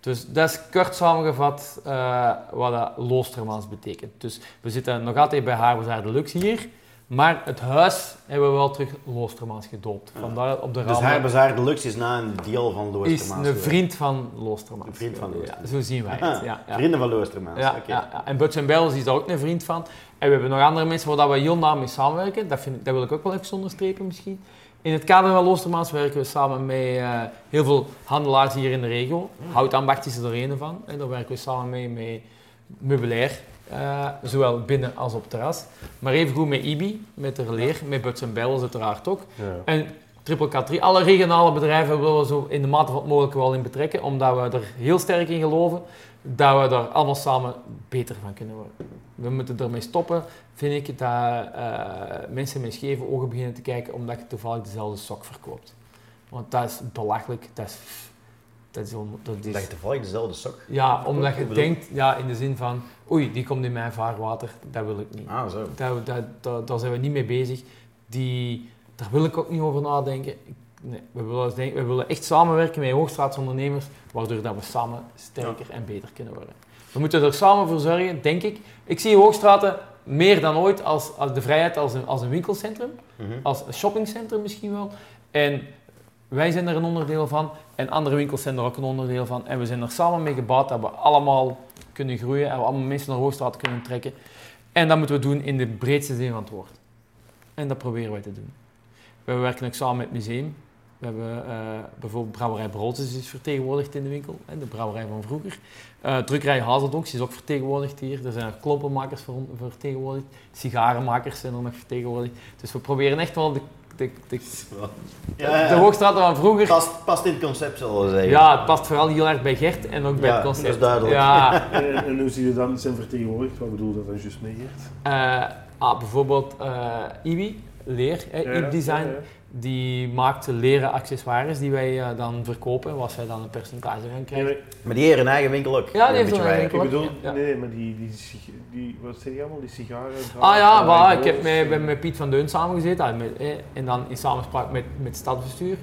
Dus dat is kort samengevat eh, wat dat Loostermans betekent. Dus we zitten nog altijd bij Haarbezaar Deluxe hier, maar het huis hebben we wel terug Loostermans gedoopt. Vandaar op de Dus ramen Haarbazaar Deluxe is na een deel van is Loostermaas. een vriend van Loostermans. Een vriend van Ja, Loostermans. zo zien wij het. Ja, ja. Vrienden van Loostermaas. Ja, ja. En Buts Bells is daar ook een vriend van. En we hebben nog andere mensen waar we heel nauw mee samenwerken. Dat, vind ik, dat wil ik ook wel even onderstrepen misschien. In het kader van Loostermaas werken we samen met eh, heel veel handelaars hier in de regio. Houtambacht is er een van. En daar werken we samen mee met meubilair. eh, zowel binnen als op terras. Maar evengoed met IBI, met de leer, met Buts Bells uiteraard ook. Ja. En Triple K3, alle regionale bedrijven willen we zo in de mate van het mogelijke wel in betrekken, omdat we er heel sterk in geloven dat we daar allemaal samen beter van kunnen worden. We moeten ermee stoppen, vind ik, dat eh, mensen met scheve ogen beginnen te kijken omdat je toevallig dezelfde sok verkoopt. Want dat is belachelijk, dat is... Dat is, on- dat is Dat je toevallig dezelfde sok. ja, omdat je denkt, ja, in de zin van, oei, die komt in mijn vaarwater, dat wil ik niet. Ah, zo. Daar, daar, daar, daar zijn we niet mee bezig. Die, daar wil ik ook niet over nadenken. Nee, we, willen, we willen echt samenwerken met hoogstraatsondernemers, waardoor dat we samen sterker en beter kunnen worden. We moeten er samen voor zorgen, denk ik. Ik zie Hoogstraten meer dan ooit als, als de vrijheid als een, als een winkelcentrum, Mhm. als een shoppingcentrum misschien wel. En wij zijn er een onderdeel van en andere winkels zijn er ook een onderdeel van. En we zijn er samen mee gebouwd dat we allemaal kunnen groeien en we allemaal mensen naar Hoogstraat kunnen trekken. En dat moeten we doen in de breedste zin van het woord. En dat proberen wij te doen. We werken ook samen met het museum. We hebben eh, bijvoorbeeld Brouwerij Broodjes is vertegenwoordigd in de winkel, hè, de brouwerij van vroeger. Eh, drukkerij Hazeldonks is ook vertegenwoordigd hier. Er zijn klompenmakers ver- vertegenwoordigd. Sigarenmakers zijn er nog vertegenwoordigd. Dus we proberen echt wel de, de, de, Ja, de ja. hoogstraten van vroeger. Past, past in het concept, zullen we zeggen. Ja, het past vooral heel erg bij Gert en ook bij Ja, het concept. dat is duidelijk. Ja, En, en hoe zie je dan zijn vertegenwoordigd? Wat bedoel je dat dan juist mee, Geert? eh, ah, bijvoorbeeld eh Iwi, leer, Iwi Design. ja, ja. Die maakt leren accessoires die wij eh, dan verkopen, waar zij dan een percentage Nee, krijgen. maar Maar die heeft een eigen winkel ook. Ja, die heeft Een eigen wij. ik bedoel, Ja. nee, maar die, die, die, wat zeg je allemaal, die sigaren? Ah ja, die ik heb met, en- met, met Piet van Deun samengezeten ah, met, eh, en dan in samenspraak met, met het stadsbestuur.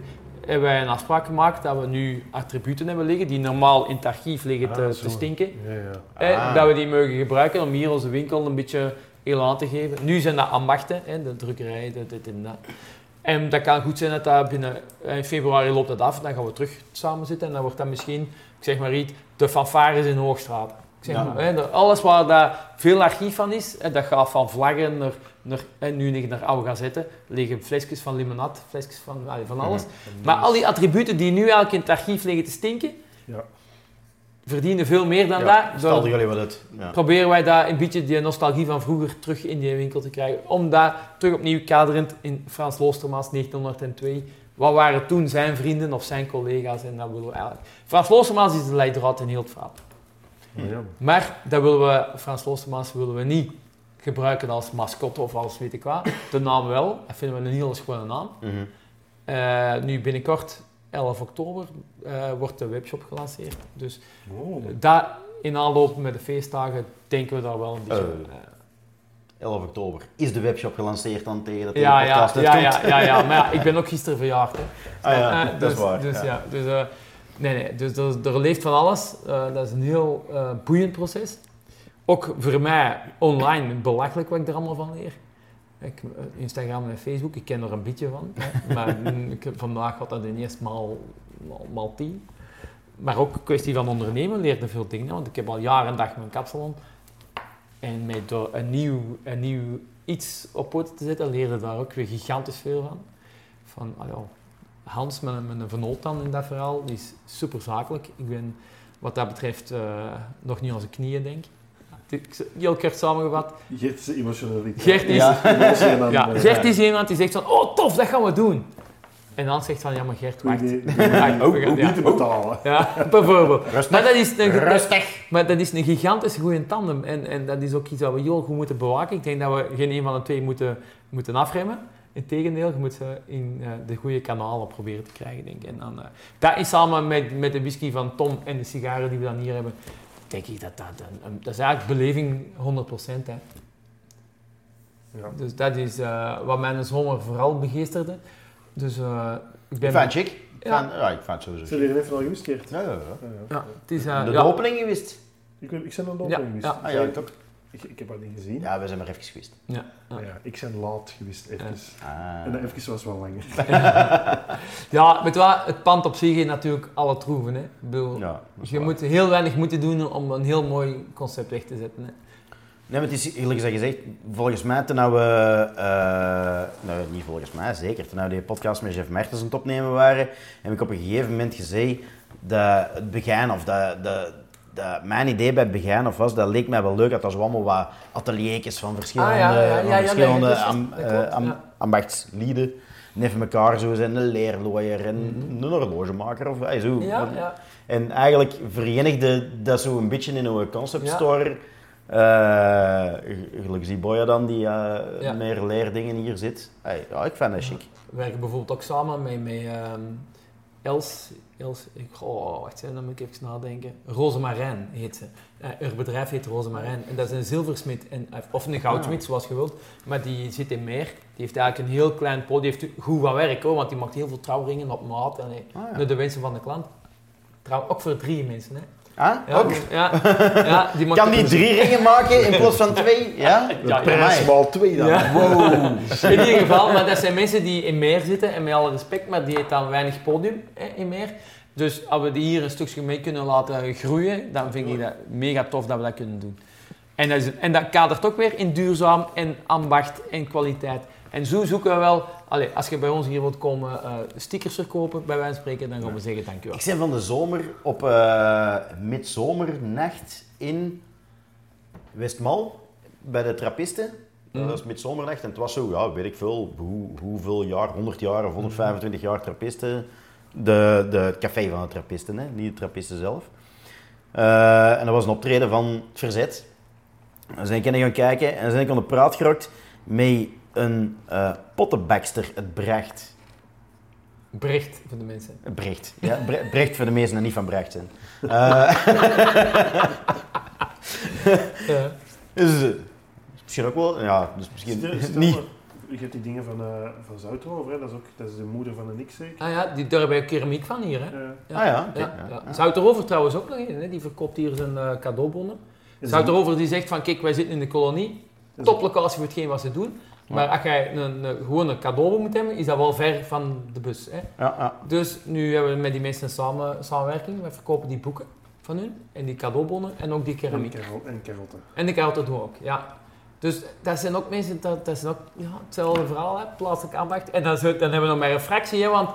hebben wij een afspraak gemaakt dat we nu attributen hebben liggen die normaal in het archief liggen te, Ah, te stinken. Ja, ja. Eh, Ah. Dat we die mogen gebruiken om hier onze winkel een beetje elan te geven. Nu zijn dat ambachten, hè, de drukkerij, dit en dat. En dat kan goed zijn dat dat binnen eh, in februari loopt dat af. Dan gaan we terug samen zitten en dan wordt dat misschien, ik zeg maar iets, de fanfares in Hoogstraat. Ik zeg Ja. maar, hè, alles waar daar veel archief van is, hè, dat gaat van vlaggen naar, naar en nu liggen er oude gazetten, liggen flesjes van limonade, flesjes van, van alles. Maar al die attributen die nu eigenlijk in het archief liggen te stinken, Ja. Verdienen veel meer dan Ja, dat. Stelden jullie wat uit. Ja. proberen wij daar een beetje die nostalgie van vroeger terug in die winkel te krijgen. Om dat terug opnieuw kaderend in Frans Loostermaas 1902. Wat waren toen zijn vrienden of zijn collega's? En dat willen we eigenlijk. Frans Loostermaas is de leidraad in heel het verhaal. Maar ja. Maar dat willen we, Frans Loostermaas willen we niet gebruiken als mascotte of als weet ik wat. De naam wel, dat vinden we een heel schone naam. Mhm. Eh, nu binnenkort, 11 oktober, eh, wordt de webshop gelanceerd. Dus Oh. dat in aanloop met de feestdagen denken we daar wel een beetje... Eh, eh, 11 oktober. Is de webshop gelanceerd dan tegen dat Ja, ja, podcast ja, ja, ja, ja, maar ja, ik ben ook gisteren verjaard. Hè. Ah ja, Eh, dat dus, is waar. Dus, ja. ja. dus, eh, nee, nee, dus er, er leeft van alles. Eh, dat is een heel eh, boeiend proces. Ook voor mij online belachelijk wat ik er allemaal van leer. Ik, eh, Instagram en Facebook, ik ken er een beetje van. Maar mm, ik, vandaag had dat ineens maal, maal, maal tien. Maar ook een kwestie van ondernemen leerde veel dingen. Want ik heb al jaren en dag mijn kapsalon. En met door een nieuw, een nieuw iets op poten te zetten, leerde daar ook weer gigantisch veel van. Van, ah Hans, mijn, mijn vernoot dan in dat verhaal, die is super zakelijk. Ik ben wat dat betreft eh, nog niet aan zijn knieën, denk ik. Heel kort samengevat. Gert is emotionaliteit. Gert is, Ja. Eh, Gert is iemand die zegt van, oh tof, dat gaan we doen. En dan zegt van, ja maar Gert, wacht. Nee, nee, Wacht, nee. we gaan- Niet ja. te betalen. Ja, bijvoorbeeld. Rustig. Maar dat is een, Rustig. maar dat is een gigantisch goede tandem. En, en dat is ook iets dat we heel goed moeten bewaken. Ik denk dat we geen een van de twee moeten, moeten afremmen. Integendeel, je moet ze in eh, de goede kanalen proberen te krijgen, denk ik. En dan, eh, dat is samen met, met de whisky van Tom en de sigaren die we dan hier hebben, denk ik dat dat... Een, een- dat is eigenlijk beleving 100%. Hè. Ja. Dus dat is eh, wat mij in de zomer vooral begeesterde. Dus eh, ik Ik ben... vind het chic. Ik Ja. ja, ik vind het sowieso chic. jullie even al gewist, Gert? Ja, ja, ja. Ja, ja. Ja, het is... eh, De, ja, opening gewist. Ik, ben- ik ben aan de Ja, opening gewist. ja. Ah ja, ik ook. Ik, ik heb dat niet gezien. Ja, we zijn maar even gewist. ja, ja. Maar ja, ik ben laat gewist, even. Ah. En dat even was wel langer. Ja, je wat, het pand op zich heeft natuurlijk alle troeven. Hè. Ik bedoel, Ja, dat is je waar. moet heel weinig moeten doen om een heel mooi concept weg te zetten. Hè. Nee, maar het is eerlijk gezegd, gezegd volgens mij toen nou we, eh, nou niet volgens mij, zeker, toen nou die podcast met Jeff Mertens aan het opnemen waren, heb ik op een gegeven moment gezegd dat het begin, of dat, dat, mijn idee bij het begin of was, dat leek mij wel leuk, dat zo allemaal wat ateliertjes van verschillende, Ah, ja, ja, ja, verschillende nee, am- eh, am- ambachtslieden neven elkaar zo zijn, een leerlooier en een horlogemaker of zo. Mhm. En eigenlijk verenigde dat zo een beetje in een concept Ja. store. Eh, gelukkig die Boya dan, die eh, meer leerdingen hier zit. Hey, ja, ik vind dat chic. We werken bijvoorbeeld ook samen met, met ehm, Els. Ik, oh, wacht, dan moet ik even nadenken. Rosemarijn heet ze. Eh, haar bedrijf heet Rosemarijn. En dat is een zilversmid, en, of een goudsmid, zoals je wilt. Maar die zit in Meer. Die heeft eigenlijk een heel klein podium. Die heeft goed wat werk hoor, want die maakt heel veel trouwringen op maat. En, eh, Ah, ja. de wensen van de klant. Trouw, ook voor drie mensen. Hè. Ah, Ja, ook? Ja, ja, die Kan die drie ringen maken in plaats van twee? Ja? De Ja, prijs maal twee dan. Ja. Wow. In ieder geval, maar dat zijn mensen die in meer zitten, en met alle respect, maar die heeft dan weinig podium hè, in meer. Dus als we die hier een stukje mee kunnen laten groeien, dan vind ik dat mega tof dat we dat kunnen doen. En dat, is, en dat kadert ook weer in duurzaam en ambacht en kwaliteit. En zo zoeken we wel, allee, als je bij ons hier wilt komen eh, stickers verkopen, bij wijze van spreken, dan gaan we zeggen dankjewel. Ik ben van de zomer op eh midzomernacht in Westmal bij de trappisten. Mhm. Dat was midzomernacht en het was zo, ja, weet ik veel, hoe, hoeveel jaar, 100 jaar of 125 jaar trappisten. De, de, het café van de trappisten, hè, niet de trappisten zelf. Eh, en dat was een optreden van het Verzet. Dan zijn ik gaan kijken en zijn ik aan de praat geraakt met een eh pottenbakster, het Brecht. Brecht voor de mensen. Brecht. Ja, Bre- Brecht voor de meesten en niet van Brecht zijn. Eh, Ja. dus, eh, misschien ook wel, ja, dus misschien Stel- stel niet. maar, je hebt die dingen van, eh van Zouthoven, hè? Dat, is ook, dat is de moeder van de Nick zeker. Ah ja, die, daar hebben we keramiek van hier, hè. Eh, Ah ja, Ja, ja. ja. Zouterover trouwens ook nog een, hè. die verkoopt hier zijn eh, cadeaubonnen. is Zouterover die zegt van, kijk, wij zitten in de kolonie, toplocatie voor hetgeen wat ze doen. Maar als jij een, een, gewoon een cadeaubon moet hebben, is dat wel ver van de bus. Hè. Ja, ja. Dus nu hebben we met die mensen samen, samenwerking. We verkopen die boeken van hun en die cadeaubonnen en ook die En, keramiek. karot- en karotten. En de karotten doen we ook, ja. Dus dat zijn ook mensen, dat, dat is ook ja, hetzelfde verhaal, hè, plaatselijk aandacht. En dan, dan hebben we nog maar een fractie, hè, want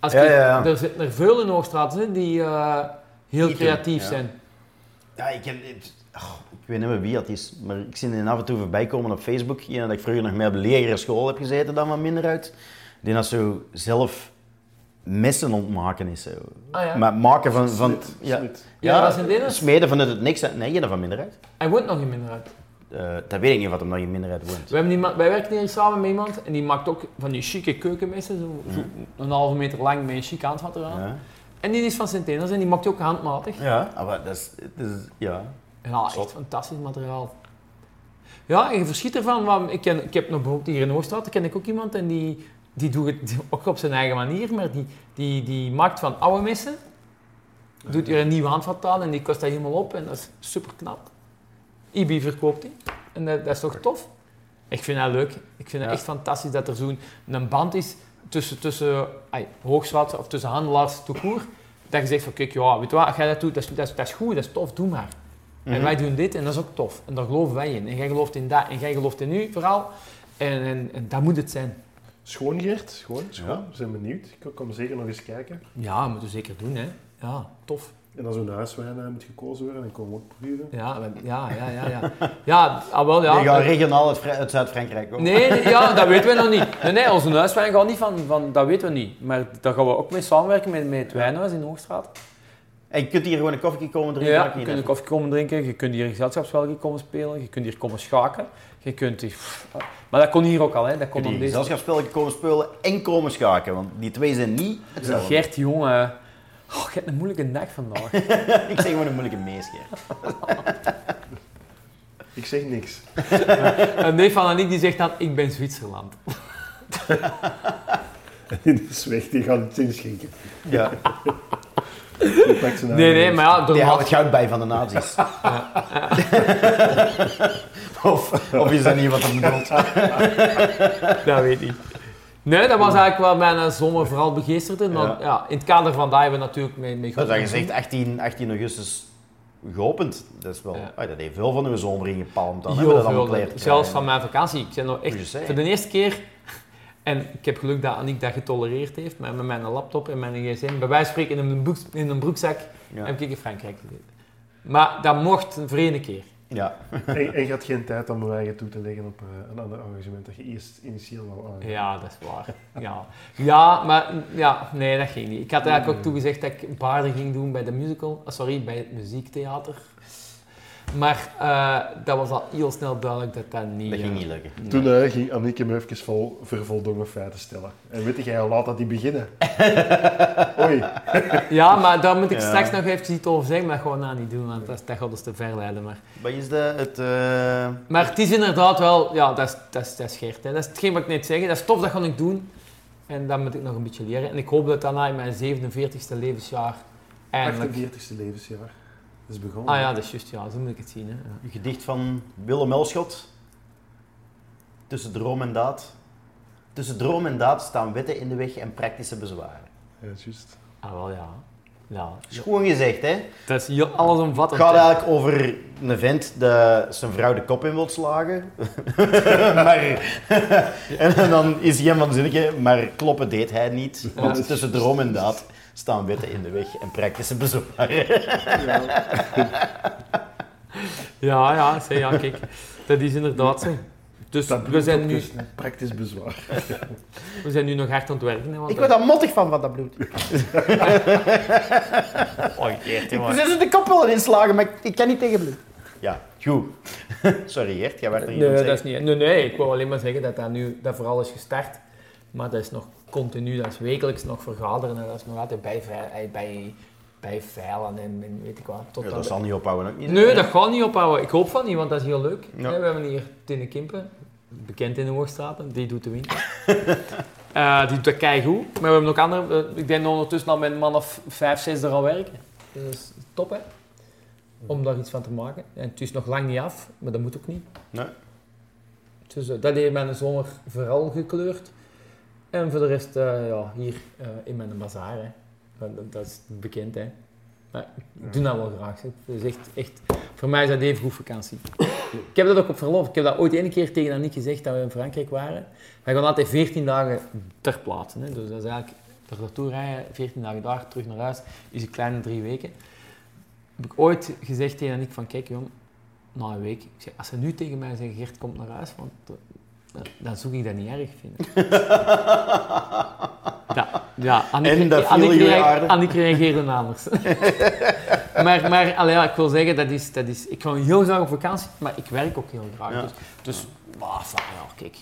als Ja, ik- ja, ja. er zitten er veel in Hoogstraat hè, die eh, heel creatief ja. zijn. Ja, ik, heb, ik, oh, ik weet niet meer wie dat is, maar ik zie die af en toe voorbij komen op Facebook. Iemand dat ik vroeger nog mee op de lagere school heb gezeten, dan wat minder uit. Die dat zo zelf messen ontmaken is. Zo. Ah ja, Maar maken van... van ja. Ja, dit? smeden vanuit het niks. Nee, geen van minder uit. hij woont nog in Minderheid. Eh, dat weet ik niet wat hem nog in minder uit woont. We hebben iemand, wij werken hier samen met iemand en die maakt ook van die chique keukenmessen, zo, zo een halve meter lang met een chic handvatten aan. Ja, En die is van Sint-Eners en die maakt die ook handmatig. ja ah, maar dat is... Dat is ja. Ja, echt fantastisch materiaal. Ja, en je verschiet ervan. Want ik, ken, ik heb nog bijvoorbeeld hier in Hoogstraat, ken ik ook iemand en die, die doet het ook op zijn eigen manier, maar die, die, die maakt van oude messen, doet hier een nieuwe handvat aan en die kost dat helemaal op en dat is super knap. IBI verkoopt die en dat, dat is toch tof? Ik vind dat leuk. Ik vind het Ja. echt fantastisch dat er zo'n een band is tussen, tussen of tussen handelaars court, dat je zegt van kijk, ja, weet je wat, als jij dat doet, dat is, dat is, dat is goed, dat is tof, doe maar. En Mhm. wij doen dit en dat is ook tof. En daar geloven wij in. En jij gelooft in dat en jij gelooft in u vooral. En, en, en dat moet het zijn. Schoon Geert, schoon, schoon. Ja. We zijn benieuwd. Ik kom zeker nog eens kijken. Ja, dat moeten we zeker doen, hè. Ja, tof. En als zo'n huiswijn eh, moet gekozen worden, dan komen we ook proeven. Ja, ja, ja, ja. Ja, ja ah, wel, ja. Die gaan regionaal uit, Zuid-Frankrijk komen. Nee, nee, ja, dat weten we nog niet. Nee, nee, onze huiswijn gaat niet van, van, dat weten we niet. Maar daar gaan we ook mee samenwerken met, met het wijnhuis in Hoogstraat. En je kunt hier gewoon een koffie komen drinken. Ja, je kunt uit. koffie komen drinken, je kunt hier gezelschapsspelletjes komen spelen, je kunt hier komen schaken. Je kunt hier... Maar dat kon hier ook al, hè. Dat Je kon kunt op hier deze... gezelschapsspellen komen spelen en komen schaken, want die twee zijn niet hetzelfde. Gert, jongen. Oh, je hebt een moeilijke dag vandaag. ik zeg gewoon een moeilijke mees, Gert. Ik zeg niks. Een neef van Aniek die zegt dan, ik ben Zwitserland. Die is weg, die gaat het inschenken. Ja. Nee, nee, maar ja, door Die Max- het goud bij van de nazi's. of, of is dat niet wat hij bedoelt? Dat weet ik. Nee, dat was eigenlijk wel mijn zomer vooral begeesterde. Maar Ja. ja. in het kader van dat hebben we natuurlijk mee, mee Dat is gezegd 18, 18 augustus geopend. Dat is wel... Ja. dat heeft veel van uw zomer ingepalmd. Dan Heel veel. Zelfs van mijn vakantie. Ik ben nog je echt voor de eerste keer... En ik heb geluk dat Aniek dat getolereerd heeft. Maar met mijn laptop en mijn gsm. Bij wijze van spreken in een, broek, in een broekzak Ja. heb ik in Frankrijk gezeten. Maar dat mocht een vreemde keer. Ja. En, en je had geen tijd om eigen toe te leggen op eh, een ander engagement dat je eerst initieel wou aangaan. Ja, dat is waar. Ja, ja maar ja, nee, dat ging niet. Ik had eigenlijk ook toegezegd dat ik baarden ging doen bij de musical, ah, sorry, bij het muziektheater. Maar eh, dat was al heel snel duidelijk dat dat niet... Dat ging eh, niet lukken. nee. Toen eh, ging Anneke me even vol, vervoldongen feiten stellen. En weet jij al laat dat die beginnen? Oei. Ja, maar daar moet ik Ja. straks nog even iets over zeggen, maar gewoon nou niet doen, want dat, is- dat gaat ons te ver leiden. Maar, Wat is de, het... eh, maar het is inderdaad wel, ja, dat is, dat is, dat is Geert. Hè. Dat is hetgeen wat ik net zeg, dat is tof, dat ga ik doen. En dat moet ik nog een beetje leren. En ik hoop dat daarna in mijn 47ste levensjaar eindelijk... 48e levensjaar. Is begonnen. Ah ja, dat is juist, ja, zo moet ik het zien. Hè. Ja. Een gedicht van Willem Elschot. Tussen droom en daad. Tussen droom en daad staan wetten in de weg en praktische bezwaren. Ja, juist. Ah, wel ja. Ja. is gewoon gezegd, hè. Dat is allesomvattend. Het gaat eigenlijk over een vent die zijn vrouw de kop in wil slagen. maar, en dan is hij een van de zinnetje, maar kloppen deed hij niet. Want tussen droom en daad staan wetten in de weg en praktische bezwaren. Ja, ja, zeg, ja, kijk. Dat is inderdaad zo. Dus Dat we zijn, nu, dus Praktisch bezwaar. we zijn nu nog hard aan het werken. Hè, want Ik word daar mottig van, van dat bloed. Oh, Geert, Ik zit de kop wel inslagen, maar ik, ik kan niet tegen bloed. Ja, goed. Sorry Gert, jij werd er hier aan Nee, dat is niet. Nee, nee, ik wou alleen maar zeggen dat dat nu dat vooral is gestart. Maar dat is nog continu, dat is wekelijks nog vergaderen en dat is nog altijd bij, vei- bij, bij veilen en, en weet ik wat. Tot Ja, dat zal niet ophouden ook niet. Nee, dat gaat niet ophouden. Ik hoop van niet, want dat is heel leuk. Ja. We hebben hier Tine Kimpen. bekend in de Hoogstraten, die doet de winkel. Eh, die doet dat keigoed. Maar we hebben ook andere, eh, ik denk ondertussen al met een man of vijf, zes er al werken. Dus dat is top hè, om daar iets van te maken. En het is nog lang niet af, maar dat moet ook niet. Nee. Dus eh, dat heeft mijn zomer vooral gekleurd. En voor de rest, eh, ja, hier eh, in mijn bazaar. Hè. Dat, dat is bekend, hè. Maar ik doe dat wel graag. Echt, echt, voor mij is dat even goed vakantie. ik heb dat ook op verlof. Ik heb dat ooit één keer tegen Annick gezegd dat we in Frankrijk waren. Wij gaan altijd 14 dagen ter plaatse. Hè. Dus dat is eigenlijk er naartoe rijden, 14 dagen daar, terug naar huis, is een kleine drie weken. Heb ik ooit gezegd tegen Annick van, kijk jong, na een week, als ze nu tegen mij zeggen, Gert komt naar huis, want dan, dan zou ik dat niet erg vinden. ja, ja, En dat viel Annick, reageerde anders. maar maar allee, ja, ik wil zeggen, dat is, dat is, ik ga heel graag op vakantie, maar ik werk ook heel graag. Ja. Dus, dus bah, enfin, ja, kijk,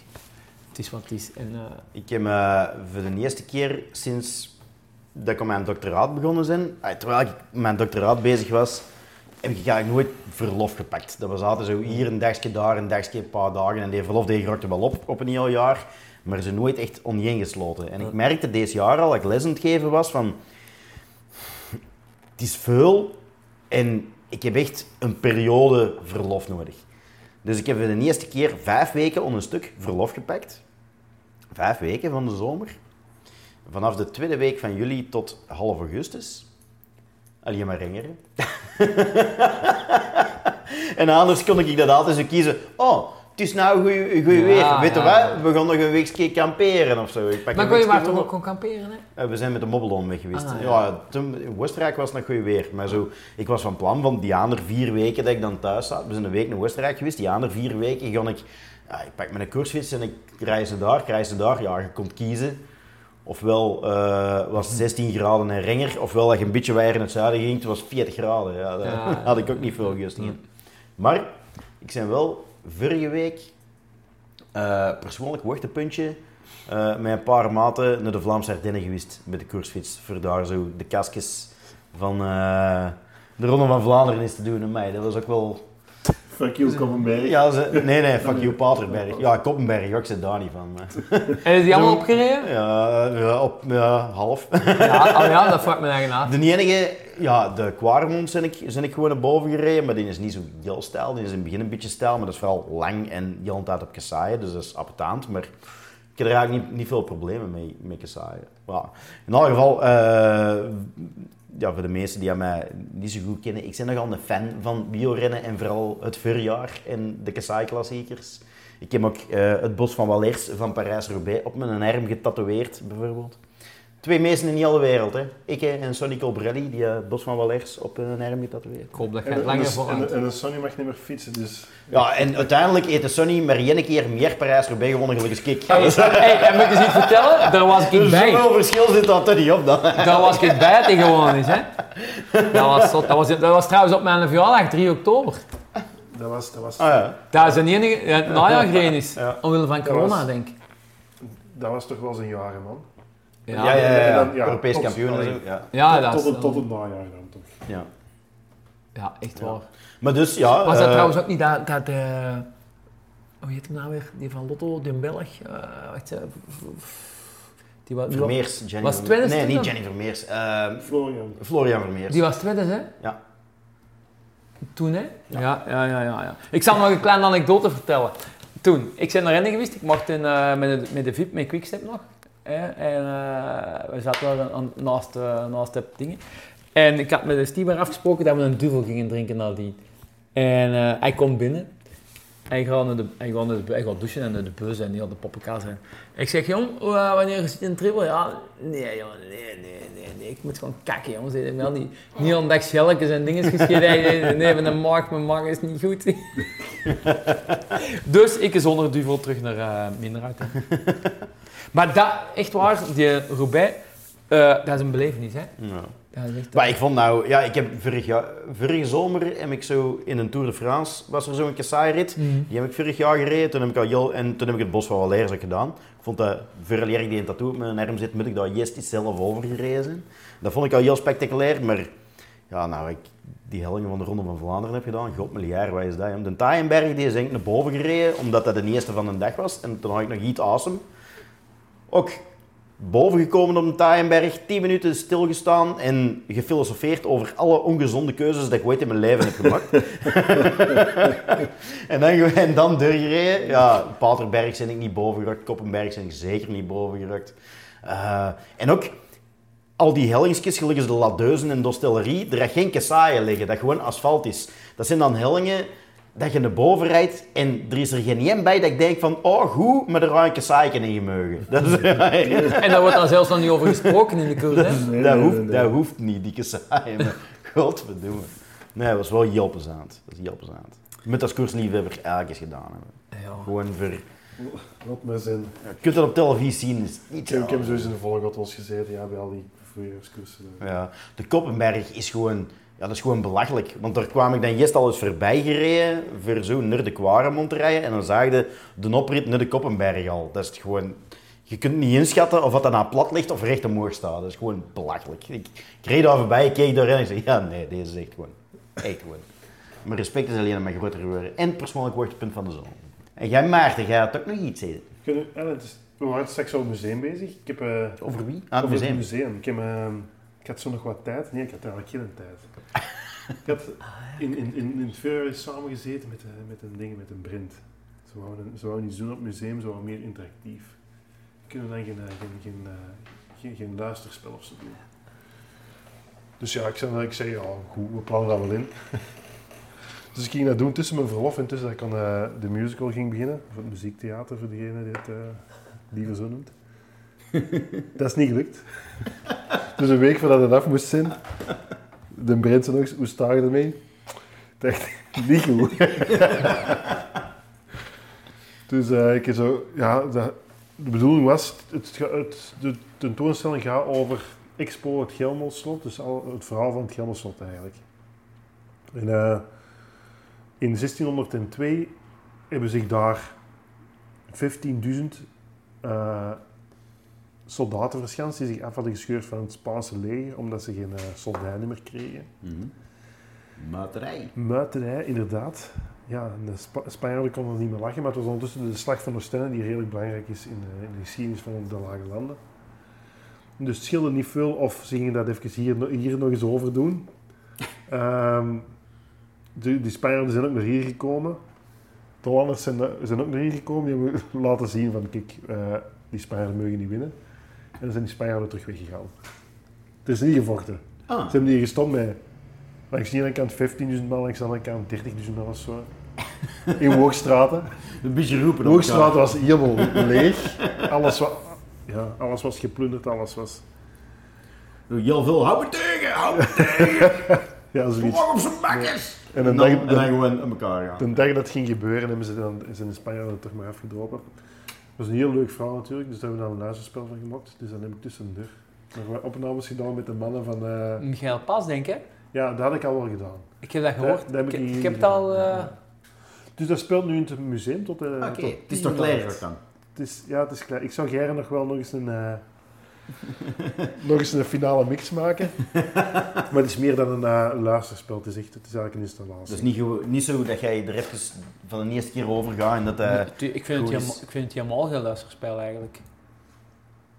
het is wat het is. En, eh, Ik heb eh, voor de eerste keer sinds dat ik aan mijn doctoraat begonnen ben, ah, terwijl ik mijn doctoraat bezig was, heb ik eigenlijk nooit verlof gepakt. Dat was altijd zo hier een dagje, daar een dagje, een paar dagen. En die verlof die rokte wel op op een heel jaar, maar ze nooit echt oneengesloten. En ik merkte deze jaar al, dat ik les aan het geven was, van... Het is veel en ik heb echt een periode verlof nodig. Dus ik heb de eerste keer vijf weken onder een stuk verlof gepakt. Vijf weken van de zomer. Vanaf de tweede week van juli tot half augustus. Alleen maar ringeren. en anders kon ik dat altijd zo kiezen. Oh, het is nou goed Ja, weer. Weet je ja. wat? We gaan nog een weekje kamperen of zo. Ik pak maar kon je maar toch ook gewoon kamperen, hè? Eh, We zijn met de mobbelon weg geweest. Ah, ja. ja. toen, in Oostenrijk was het nog goed weer. Maar zo, ik was van plan van die andere vier weken dat ik dan thuis zat. We zijn een week naar Oostenrijk geweest. Die andere vier weken ga ik... Ja, ik pak mijn koersfiets en ik reis naar daar, ik reis naar daar. Ja, je kon kiezen. Ofwel eh, was het 16 graden en Renger, ofwel dat je een beetje weer in het zuiden ging, het was 40 graden. Ja, daar Ja. had ik ook niet veel gust in. Maar ik ben wel vorige week eh, persoonlijk hoogtepuntje eh met een paar maten naar de Vlaamse Ardennen geweest met de koersfiets. Voor daar zo de kasjes van de Ronde van Vlaanderen eens te doen. En mij, dat was ook wel... Fuck you, Koppenberg. Ja, ze... nee, nee, fuck you, Paterberg. Ja, Koppenberg, ik zit daar niet van. maar- En is die allemaal opgereden? Ja, ja, op, ja, half. Ja, oh ja, dat vraagt me eigen af. De enige, ja, de Quaremont ben ik, ben ik gewoon naar boven gereden, maar die is niet zo heel stijl. Die is in het begin een beetje stijl, maar dat is vooral lang en heel de tijd op kasseien, dus dat is appetant. Maar ik heb er eigenlijk niet, niet veel problemen mee, met kasseien. Ja. In elk geval, eh, ja, voor de meesten die mij niet zo goed kennen, ik ben nogal een fan van biorennen en vooral het voorjaar en de kassaai-klassiekers. Ik heb ook eh, het bos van Valers van Parijs-Roubaix op mijn arm getatoeëerd, bijvoorbeeld. Twee meesten in heel de wereld, hè. Ik en Sonny Colbrelli, die eh, het bos van Valers op hun arm getatoeëerd. Ik hoop dat je het langer voor en, en Sonny mag niet meer fietsen, dus... Ja, en uiteindelijk de Sonny maar één keer meer Parijs-Roubaix gewonnen, gelukkig ik. Hey, hey, en moet ik eens iets vertellen? Daar was ik Dus bij. zoveel verschil zit dat er niet op dan. Daar was ik bij tegen gewoon is, hè. Dat was, zot. dat, was, dat was trouwens op mijn verjaardag, 3 oktober. Dat was... Dat was, Ah ja. Dat is de enige ja, is. Omwille van corona, was- denk ik. dat was toch wel zijn jaren, man. Ja, ja, ja, en ja. dan- ja, Europees tot- kampioen en zo. allee. Ja. Ja, dat tot, is... het, tot het najaar dan, toch. ja. Ja, echt Ja. waar. Maar dus, ja... Was dat eh, trouwens ook niet dat... dat eh, hoe heet hem nou weer? Die van Lotto, die Belg. eh wacht, die, wa- die, wa- Vermeers, Jenny Was Vermeers. Nee, niet? Jenny Vermeers. eh, Florian. Florian Vermeers. die was tweede, hè? Ja. Toen, hè? Ja, ja, ja, ja. ja. Ik zal nog een kleine anekdote vertellen. Toen, ik ben naar rennen geweest. Ik mocht in, met, de, met de VIP, met Quickstep nog. Hè? En eh, we zaten daar aan- naast, eh, naast de dingen. En ik had met de Stieber afgesproken dat we een duvel gingen drinken nadien. En eh, hij komt binnen. Hij gaat, naar de, hij, gaat naar de, hij gaat douchen en naar de bus en heel de poppenkast. En ik zeg, jong, wanneer zit je in triple? Ja, nee, jongen, nee, nee, nee, nee. Ik moet gewoon kakken, jongens. Ik wel niet, niet ontdekt schelletjes en dingen geschreven. Nee, nee, een maag, mijn maag is niet goed. dus ik is zonder duvel terug naar uh, Minderhout. maar dat, echt waar, die Roubaix, eh, dat is een belevenis, hè. Ja. Dat is echt, Maar ik vond nou, ja, ik heb vorig jaar, vorige zomer heb ik zo in een Tour de France, was er zo'n kassaairirit. Mhm. Die heb ik vorig jaar gereden, toen heb ik al heel, en toen heb ik het Bos van ook gedaan. Ik vond dat, vooral ik die een tattoo op mijn arm zit, moet ik daar juist iets zelf over gereden. Dat vond ik al heel spectaculair, maar Ja, nou, ik die hellingen van de Ronde van Vlaanderen heb gedaan. God miljard, wat is dat? De Taaienberg die is denk ik naar boven gereden, omdat dat de eerste van de dag was. En toen had ik nog iets awesome. Ook boven gekomen op de Taaienberg, 10 minuten stilgestaan en gefilosofeerd over alle ongezonde keuzes dat ik ooit in mijn leven heb gemaakt. en, dan, en dan doorgereden. Ja, Paterberg zijn ik niet boven gerukt, Koppenberg zijn ik zeker niet boven gerukt. Eh, en ook al die hellingsjes, gelijk de Ladeuzen en Dostellerie, er gaat geen kassaaien liggen, dat gewoon asfalt is. Dat zijn dan hellingen dat je naar boven rijdt en er is er geen één bij dat ik denk van, oh goed, maar er gaat een in gemogen. Dat, is, En daar wordt dan zelfs nog niet over gesproken in de koers? Nee, dat, nee, hoeft, nee, dat hoeft niet, die kassaaien. maar Godverdomme. Nee, dat was wel plezant. Dat is plezant. Met als koersliefhebber eigenlijk eens gedaan hebben. Ja. Gewoon voor... Wat maar zijn. Je kunt het op televisie zien, is niet Ik heb, ik heb zo. sowieso in de volgotels gezeten, ja, bij al die voorjaarskoersen. Ja, de Koppenberg is gewoon, ja, dat is gewoon belachelijk. Want daar kwam ik dan eerst al eens voorbij gereden, voor zo naar de Quaremont te rijden. En dan zag je de oprit naar de Koppenberg al. Dat is gewoon... Je kunt niet inschatten of dat nou plat ligt of recht omhoog staat. Dat is gewoon belachelijk. Ik, ik reed daar voorbij, ik keek doorheen en ik zei, ja nee, deze is echt gewoon... Echt gewoon. Mijn respect is alleen maar groter geworden. En persoonlijk hoogtepunt van de zon. En jij Maarten, jij had ook nog iets zeggen. Kunnen, ja, het is, we waren straks al het museum bezig. Ik heb, eh, Over wie? Ah, het over museum. het museum. Ik, heb, eh, ik had zo nog wat tijd. Nee, ik had eigenlijk geen tijd. Ik had in, in, in, in het februari samengezeten met, eh, met een ding, met een Brent. Ze wouden, ze wouden iets doen op het museum, zo wat meer interactief. Kunnen dan geen, eh, geen, geen, eh, geen, geen luisterspel of zo doen? Dus ja, ik zei, ik zei ja, goed, we plannen dat wel in. dus ik ging dat doen tussen mijn verlof en tussen dat ik aan de musical ging beginnen. Of het muziektheater, voor degene die het liever zo noemt. dat is niet gelukt. dus een week voordat het af moest zijn, de Brent zei nog hoe sta je ermee? Ik dacht, niet goed. dus eh, ik zo, ja, de, de bedoeling was, het, het, de tentoonstelling gaat over Expo het Gelmoslot, dus al het verhaal van het Gelmoslot eigenlijk. En eh, in 1602 hebben zich daar 15.000 eh, soldaten verschanst die zich af hadden gescheurd van het Spaanse leger, omdat ze geen uh, soldij meer kregen. Mhm. Muiterij. Muiterij, inderdaad. Ja, de Spa Spanjaarden konden niet meer lachen, maar het was ondertussen de slag van Oostende, die redelijk belangrijk is in de, in de geschiedenis van de Lage Landen. Dus het scheelde niet veel of ze gingen dat even hier, hier nog eens over doen. Ehm, de, die Spanjaarden zijn ook naar hier gekomen. De Hollanders zijn, zijn ook naar hier gekomen. Die hebben laten zien van, kijk, eh, die Spanjaarden mogen niet winnen. En dan zijn die Spanjaarden terug weggegaan. Het is niet gevochten. Ah. Ze hebben hier gestopt met langs de ene kant 15.000 man, langs de andere kant 30.000 man of zo. In Hoogstraten. Een beetje roepen op elkaar. was helemaal leeg. Alles, wa ja, alles was geplunderd, alles was... Heel veel, hou me tegen, hou me tegen. Ja, zoiets. Op zijn bakkers. En En dan, dag, en de, dan gewoon aan elkaar gaan. de dag dat het ging gebeuren, hebben ze dan, zijn de Spanjaarden toch maar afgedropen. Het was een heel leuk verhaal natuurlijk, dus daar hebben we dan een luisterspel van gemaakt. Dus dan heb ik tussendoor nog wat opnames gedaan met de mannen van... eh, Michael Pas, denk ik. ja, dat had ik al wel gedaan. Ik heb dat gehoord. dat heb ik ik, niet ik heb het al... eh, Dus dat speelt nu in het museum tot... eh Oké, tot het is 10 toch kleiner dan? Het is, ja, het is klein. Ik zou gerne nog wel nog eens een, eh, nog eens een finale mix maken. maar het is meer dan een eh, luisterspel. Het is, echt, het is eigenlijk een installatie. Is niet, niet zo dat jij er even van de eerste keer over gaat en dat... eh, tu- ik, vind het helemaal, ik vind het helemaal geen luisterspel eigenlijk.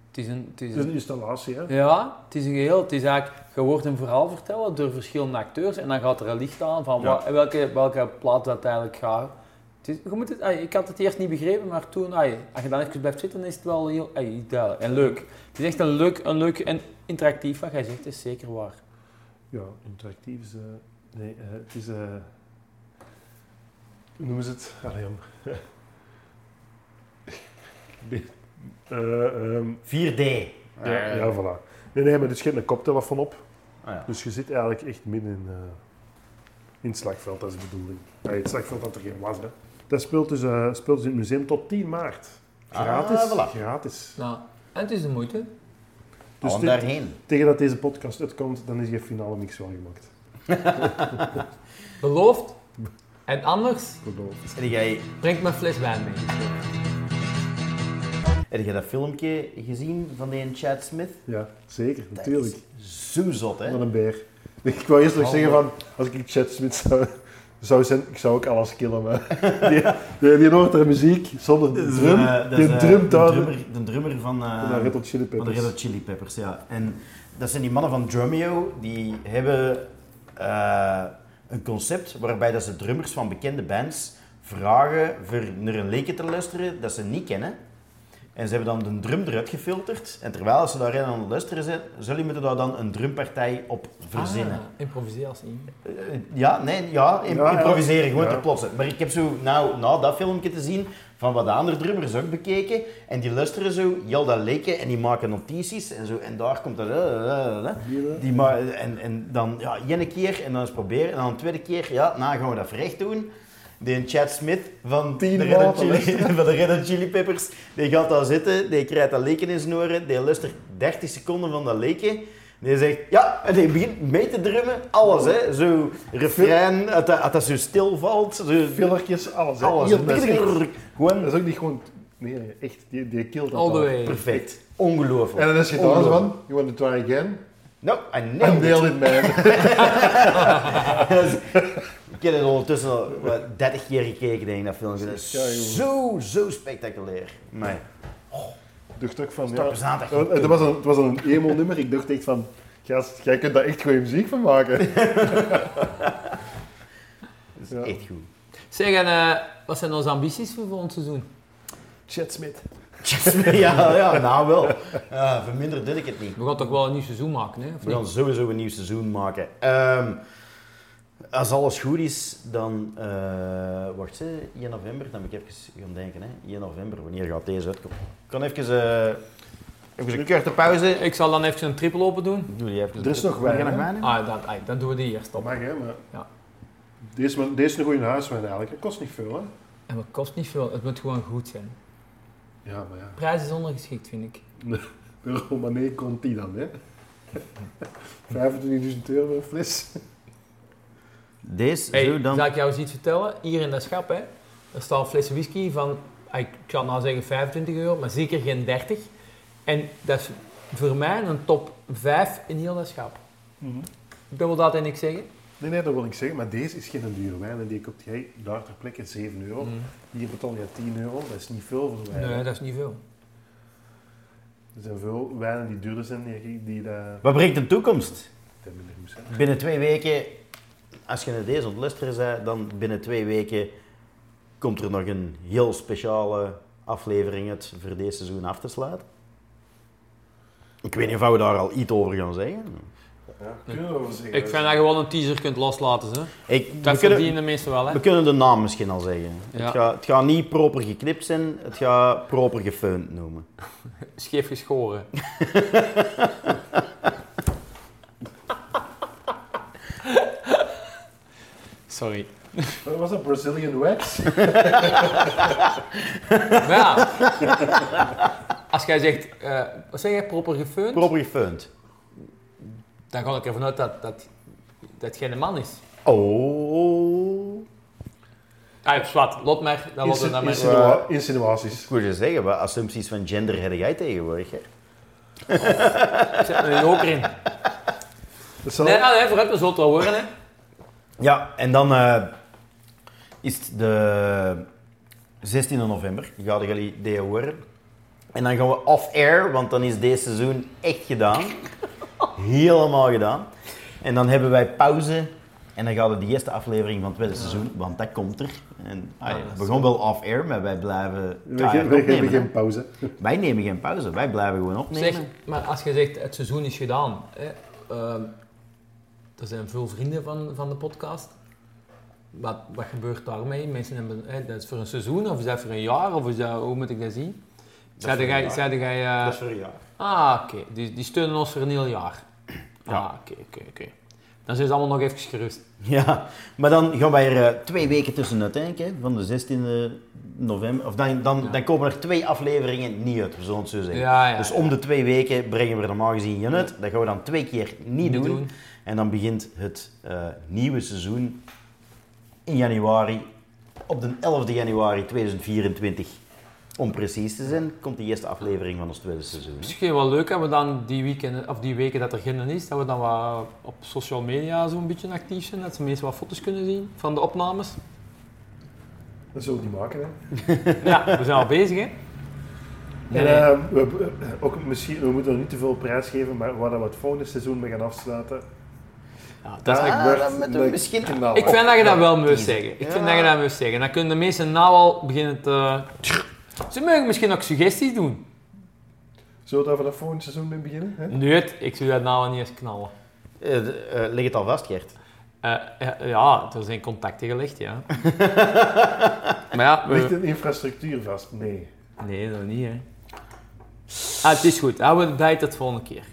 Het is een... Het is Het is een installatie, hè? ja, het is een geheel. Het is eigenlijk, je wordt een verhaal vertellen door verschillende acteurs en dan gaat er een licht aan van Ja. wa- welke, welke plaat dat eigenlijk gaat. Het is, je moet het, ik had het eerst niet begrepen, maar toen, als je dan even blijft zitten, is het wel heel duidelijk en leuk. Het is echt een leuk, een leuk en interactief wat jij zegt, is zeker waar. Ja, interactief is... eh, nee, eh, het is... eh, hoe noemen ze het? Allee, jong. Nee, eh, ehm, 4D. ja, ja, voilà. Nee, nee, maar er schiet een koptelefoon op. Ah, ja. Dus je zit eigenlijk echt midden in, eh, in het slagveld, dat is de bedoeling. Ja, het slagveld dat er geen was, hè. Dat speelt dus, eh, speelt dus in het museum tot 10 maart. Gratis. Ah, voilà. Gratis. Nou, en het is de moeite. Dus daarheen. tegen dat deze podcast uitkomt, dan is je finale mix wel gemaakt. Beloofd. En anders, Beloofd. Heb jij, breng mijn fles wijn mee. heb jij dat filmpje gezien van die Chad Smith? Ja, zeker, Dat natuurlijk. is Zo zot, hè? Wat een beer. Ik wou eerst nog Oh, zeggen van, als ik Chad Smith zou, zou zijn, ik zou ook alles killen, maar die, die, die hoort er muziek zonder drum, eh, dat die is, eh, drumt de drummer, de drummer van, van de Red Hot Chili van de Peppers. Red Hot Chili Peppers. Ja. En dat zijn die mannen van Drumeo, die hebben een concept waarbij dat ze drummers van bekende bands vragen voor naar een leekje te luisteren dat ze niet kennen. En ze hebben dan de drum eruit gefilterd. En terwijl ze daarin aan het luisteren zijn, zullen moeten daar dan een drumpartij op verzinnen. Ah, improvisatie. Eh, Ja, nee, ja, im- Ja, ja. improviseren, gewoon Ja. ter plotse. Maar ik heb zo, nou, na dat filmpje te zien, van wat de andere drummers ook bekeken. En die luisteren zo, heel dat leken en die maken notities en zo. En daar komt dat... eh, eh. Die en, en dan, ja, één keer en dan eens proberen. En dan een tweede keer, ja, nou gaan we dat recht doen. Die Chad Smith van de, Red Chili, van de Red Hot Chili Peppers, die gaat daar zitten, die krijgt dat leken in zijn oren, die luistert 30 seconden van dat leken. Die zegt, ja, en die begint mee te drummen, alles hè, zo refrein, dat, als dat zo stil valt, zo, Fillertjes, alles. hè. alles. Dat, is echt- Gewoon dat is ook niet gewoon... Nee, nee, echt, die, die killt dat All daar. perfect, ongelooflijk. En dan is je thuis Ongelooflijk. van, you want to try again? No, I nailed it. nailed it, man. Ik heb het ondertussen al wat, 30 keer gekeken, denk ik, dat filmpje. Dat is Ja, zo, zo spectaculair. Maar, Ik dacht ook van, ja... eens aan te Het het was een, het was een emo-nummer. Ik dacht echt van, gast, jij kunt daar echt goede muziek van maken. dat is Ja. echt goed. Zeg, en eh, wat zijn onze ambities voor volgend seizoen? Chad Smith. ja, ja, nou wel. Ja, verminderd deed ik het niet. We gaan toch wel een nieuw seizoen maken, hè? Of We gaan niet? sowieso een nieuw seizoen maken. Ehm, als alles goed is, dan... eh wacht, hè, 1 november, dan moet ik even gaan denken. Hè. 1 november, wanneer gaat deze uitkomen? Ik kan even, eh, even een korte pauze. Ik zal dan even een triple open doen. Doe die even. Er is nog wijn, wijn? Ah, dat, ah, dat doen we die eerst op. mag, hè, maar... Ja. Deze, deze is een goede huiswijn eigenlijk. Het kost niet veel, hè. En het kost niet veel, het moet gewoon goed zijn. Ja, maar ja. Prijs is ondergeschikt, vind ik. De Romanée komt die dan, hè. 25.000 euro voor een fles. Deze, Hey, zo dan... Zal ik jou eens iets vertellen? Hier in dat schap, hè, er staan flessen whisky van, ik kan nou zeggen 25 euro, maar zeker geen 30. En dat is voor mij een top 5 in heel dat schap. Dat wil dat en ik zeggen? Nee, nee, dat wil ik zeggen. Maar deze is geen dure wijn. En die koopt jij daar ter plekke 7 euro. Hier betaal je 10 euro. Dat is niet veel voor wijn. Nee, dat is niet veel. Er zijn veel wijnen die duurder zijn die, die dat Wat brengt de toekomst? Binnen twee weken, als je naar deze het luisteren bent, dan binnen twee weken komt er nog een heel speciale aflevering uit voor deze seizoen af te sluiten. Ik weet niet of we daar al iets over gaan zeggen. Ja, kunnen we over zeggen. Ik vind dat je gewoon een teaser kunt loslaten. Hè. Ik, we, Dat kunnen, verdienen de meesten wel, hè? we kunnen de naam misschien al zeggen. Ja. Het, gaat, het gaat niet proper geknipt zijn, het gaat proper gefeund noemen. Scheef geschoren. Sorry. Wat was dat? Brazilian Wax? Maar ja, als jij zegt, eh, wat zeg jij, proper gefeund, Proper gefeund. dan ga ik ervan uit dat dat, dat geen man is. Oh. Ah, zwart, lot maar, dan lot Insi- het naar mij. insinua- insinuaties. Ik wil je zeggen, wat assumpties van gender heb jij tegenwoordig? Hè? Ik zet me er ook in. Dat zal- Nee, ah, nee, vooruit, we zullen het wel horen, hè. Ja, en dan eh, is het de 16 november. Die gaan jullie die horen. En dan gaan we off-air, want dan is deze seizoen echt gedaan. Helemaal gedaan. En dan hebben wij pauze. En dan gaan we de eerste aflevering van het tweede seizoen, want dat komt er. En, ah, ja, dat is we gaan wel off-air, maar wij blijven We ge- hè. geen pauze. Wij nemen geen pauze, wij blijven gewoon opnemen. Zeg, maar als je zegt, het seizoen is gedaan, hè, ehm, er zijn veel vrienden van, van de podcast. Wat, wat gebeurt daarmee? Mensen hebben, hè, dat is voor een seizoen, of is dat voor een jaar, of is dat, hoe moet ik dat zien? Zeiden jij, jaar. zeiden jij eh, Dat is voor een jaar. ah oké, die, die steunen ons voor een heel jaar. Ja. Ah, oké, oké, oké. Dan zijn ze allemaal nog even gerust. Ja, maar dan gaan wij er eh, twee weken tussenuit denken, hè, van de 16e november. Of dan, dan, Ja. dan komen er twee afleveringen niet uit, zo zeggen. Ja, ja, dus om de twee weken brengen we er normaal gezien een uit. Dat gaan we dan twee keer niet, Niet doen. doen. En dan begint het eh, nieuwe seizoen in januari, op de 11e januari 2024. om precies te zijn, komt de eerste aflevering van ons tweede seizoen. hè. Misschien wel leuk dat we dan die, weekend, of die weken dat er geen is, dat we dan wat op social media zo'n beetje actief zijn, dat ze mensen wat foto's kunnen zien van de opnames. Dat zullen we die maken, hè. Ja, we zijn al bezig hè. Nee, En eh, we, eh, ook misschien, we moeten nog niet te veel prijs geven, maar waar dat we het volgende seizoen mee gaan afsluiten, Ja, dat Ah, we een misschien-. Ik vind dat je dat wel moet zeggen. Ik Ja. vind dat je dat moet zeggen. Dan kunnen de mensen nou al beginnen te... Ze mogen misschien ook suggesties doen. Zullen we daar vanaf volgend seizoen mee beginnen? Hè? Nee, ik zou dat nou niet eens knallen. Eh, eh, leg het al vast, Gert. Eh, ja, ja, er zijn contacten gelegd, ja. maar ja, we- Ligt de infrastructuur vast? Nee. Nee, dat niet, hè. Ah, het is goed. Houden we het bij tot volgende keer.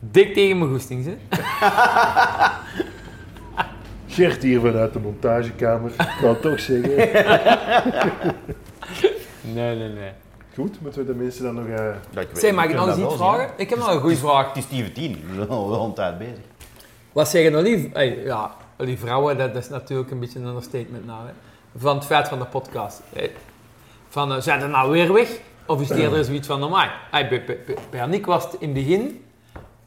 Dik tegen mijn goestings, hè. Gert hier vanuit de montagekamer, ik wou het toch zeggen. Nee, nee, nee. Goed, moeten we de mensen dan nog... eh, Zeg, mag ik nog eens iets vragen? Ik heb nog een goede vraag. Het is 10 voor 10, we zijn al een tijd bezig. Wat zeggen nou die, hey, ja, die vrouwen, dat, dat is natuurlijk een beetje een understatement nou, hè. Van het feit van de podcast. hè. Van, eh, zijn er nou weer weg? Of is het eerder zoiets van, normaal? Hey, bij, bij, bij- bij Annick was het in het begin,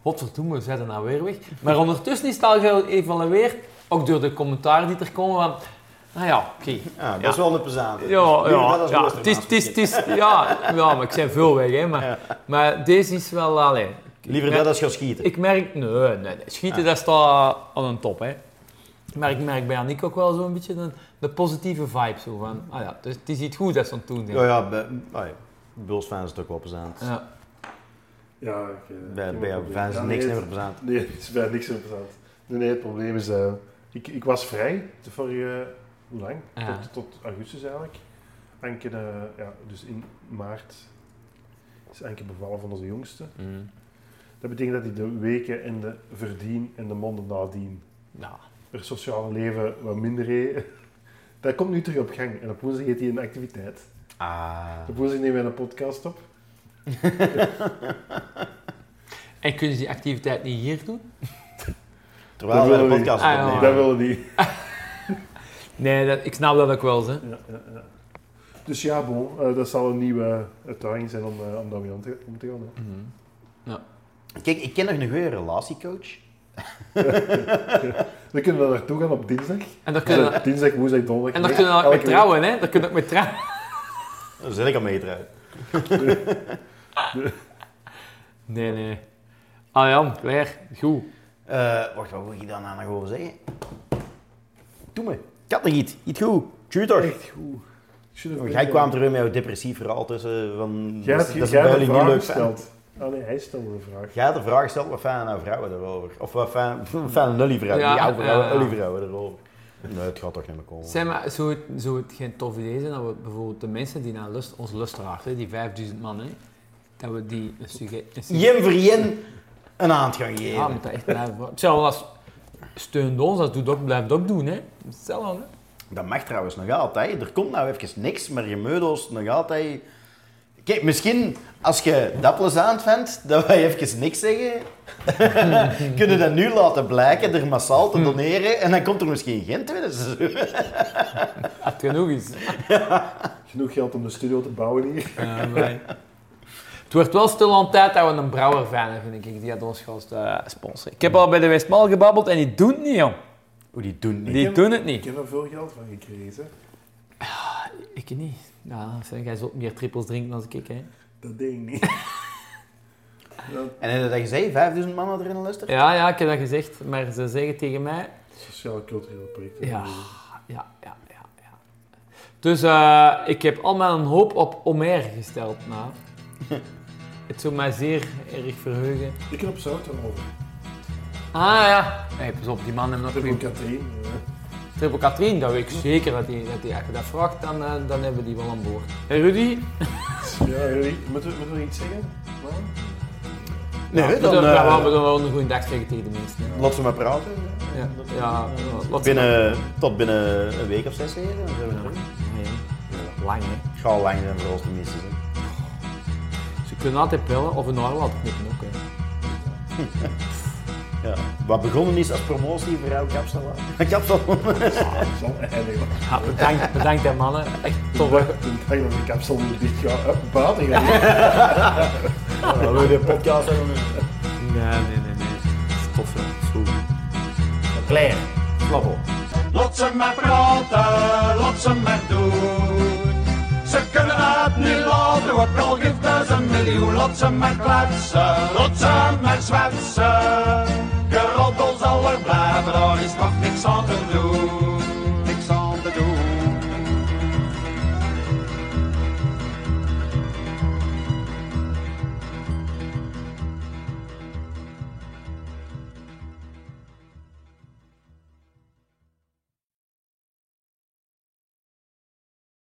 godverdomme, zijn er nou weer weg? Maar ondertussen is het al geëvalueerd, ook door de commentaren die er komen van, nou ja, oké. Ja, dat is wel een plezante. Ja, Dus ja, dat het is, het is, het is, ja, ja, maar ik zijn veel weg, hè. Maar, maar deze is wel, allee. Liever ik dat merk- als gaan schieten. Ik merk, nee, nee, nee, schieten dat staat aan een top, hè. Maar ik merk bij Annick ook wel zo'n beetje de, de positieve vibe, zo van, ah ja, het is, het is iets goed dat ze aan het doen zijn. Ja, ja, bij, ah, ja. Bulls-fans is het ook wel plezant. Ja. Ja, eh, Bij, jouw fans Ja, niks nee, meer plezant. Nee, het is bij niks interessant. Nee, nee, het probleem is... eh, ik, ik was vrij de vorige... Hoe lang? Ja. Tot, tot augustus eigenlijk. Anke, eh, ja, dus in maart is Anke bevallen van onze jongste. Mm. Dat betekent dat hij de weken en de verdien en de monden nadien Ja. er sociale leven wat minder heeft. Dat komt nu terug op gang. En op woensdag heeft hij een activiteit. Ah. Op woensdag nemen wij een podcast op. En kunnen ze die activiteit niet hier doen? Terwijl Dat we we podcast. Ah, ja. opnemen. Dat willen we niet. Nee, dat, ik snap dat ook wel, hè. Ja, ja, ja. Dus ja, bon, eh, dat zal een nieuwe uitdaging zijn om, eh, om daarmee om te, om te gaan. hè. Mhm. Kijk, ik ken nog een goede relatiecoach. We kunnen daar naartoe gaan op dinsdag. En daar kunnen, Dinsdag, woensdag, donderdag. en daar nee, kunnen we ook mee trouwen, hè. Daar kunnen we ook mee trouwen. Daar zit ik al mee eruit. Nee, nee. Ah Jan, klaar. Goed. Eh, wacht, wat wil ik daar nou nog over zeggen? Doe me. Ik had nog iets. Iets goed. Week. Echt goed. Jij kwam er weer met jouw depressief verhaal tussen. Van, Jij dat, hebt dat is jij een niet vraag gesteld. Ah nee, hij stelde de vraag. Jij had de vraag gesteld, wat fijn nou vrouwen erover? Of wat fijn, fijn lully vrouwen, Ja, oude vrouwen, ja, ja. erover. Nee, het gaat toch niet meer komen. Zeg maar, zou het, zou het geen tof idee zijn dat we bijvoorbeeld de mensen die naar lust, hè, die 5000 man, hè, dat we die een sugge- een sugge- Jen voor jen een hand gaan geven. Ja, moet dat echt blijven. Hetzelfde als steunt ons, dat doet ook, blijft ook doen, hè. Hetzelfde, hè. Dat mag trouwens nog altijd. Er komt nou even niks, maar je meubels nog altijd... Kijk, misschien als je dat plezant vindt, dat wij even niks zeggen, kunnen dat nu laten blijken, er massaal te doneren, en dan komt er misschien geen tweede seizoen. Genoeg is. Genoeg geld om de studio te bouwen hier. Maar- Het wordt wel stil aan tijd dat we een brouwer vinden, vind ik, die gaat ons gaat eh, sponsoren. Ik heb al bij de Westmaal gebabbeld en die doen het niet, jong. Hoe die doen niet. Die doen het Ik niet. heb er veel geld van gekregen. Ik niet. Zeg, jij zult meer trippels drinken dan ik, hè. Dat deed ik niet. En heb je dat gezegd? 5000 man erin luisteren? Ja, ja, ik heb dat gezegd, maar ze zeggen tegen mij... Sociaal-cultureel project. Ja, ja, ja, ja. ja. Dus eh, ik heb al mijn hoop op Omer gesteld. Nou. Het zou mij zeer erg verheugen. Ik heb op zout over. Ah ja. Hey, pas op, die man heeft nog Triple. Katrien. ja. Triple Katrien, dat weet ik zeker dat hij dat die, als je dat vraagt, dan, eh, dan hebben we die wel aan boord. Hey Rudy? Ja, jullie, moeten, we- moeten we iets zeggen? Nou? Nee, we dan eh, ja, we doen wel een goede dag zeggen tegen de mensen. laat ze maar praten. Ja, ja, ja wat Binnen, tot binnen een week of zes weken, dan zijn we terug. Nee, lang hè. Gaat lang zijn voor ons te missen. Kunnen altijd bellen of een oor laten knippen ook hè. Ja. Wat begonnen is als promotie voor jouw kapsalon. Kapsalon. Eindigen. Ja, bedankt, bedankt hè mannen. Echt tof. Toen dacht ik dat de kapsel nu dicht gaat. Up, buiten gaan. We willen de podcast hebben. Nee, nee, nee, nee. Tof, goed. Claire. Flappel. Lot ze maar praten, lot ze maar doen. Ze kunnen het niet laten, wat al geeft een miljoen. Lot ze maar kletsen, lot ze maar zwetsen. Geroddel zal er blijven, daar is nog niks aan te doen.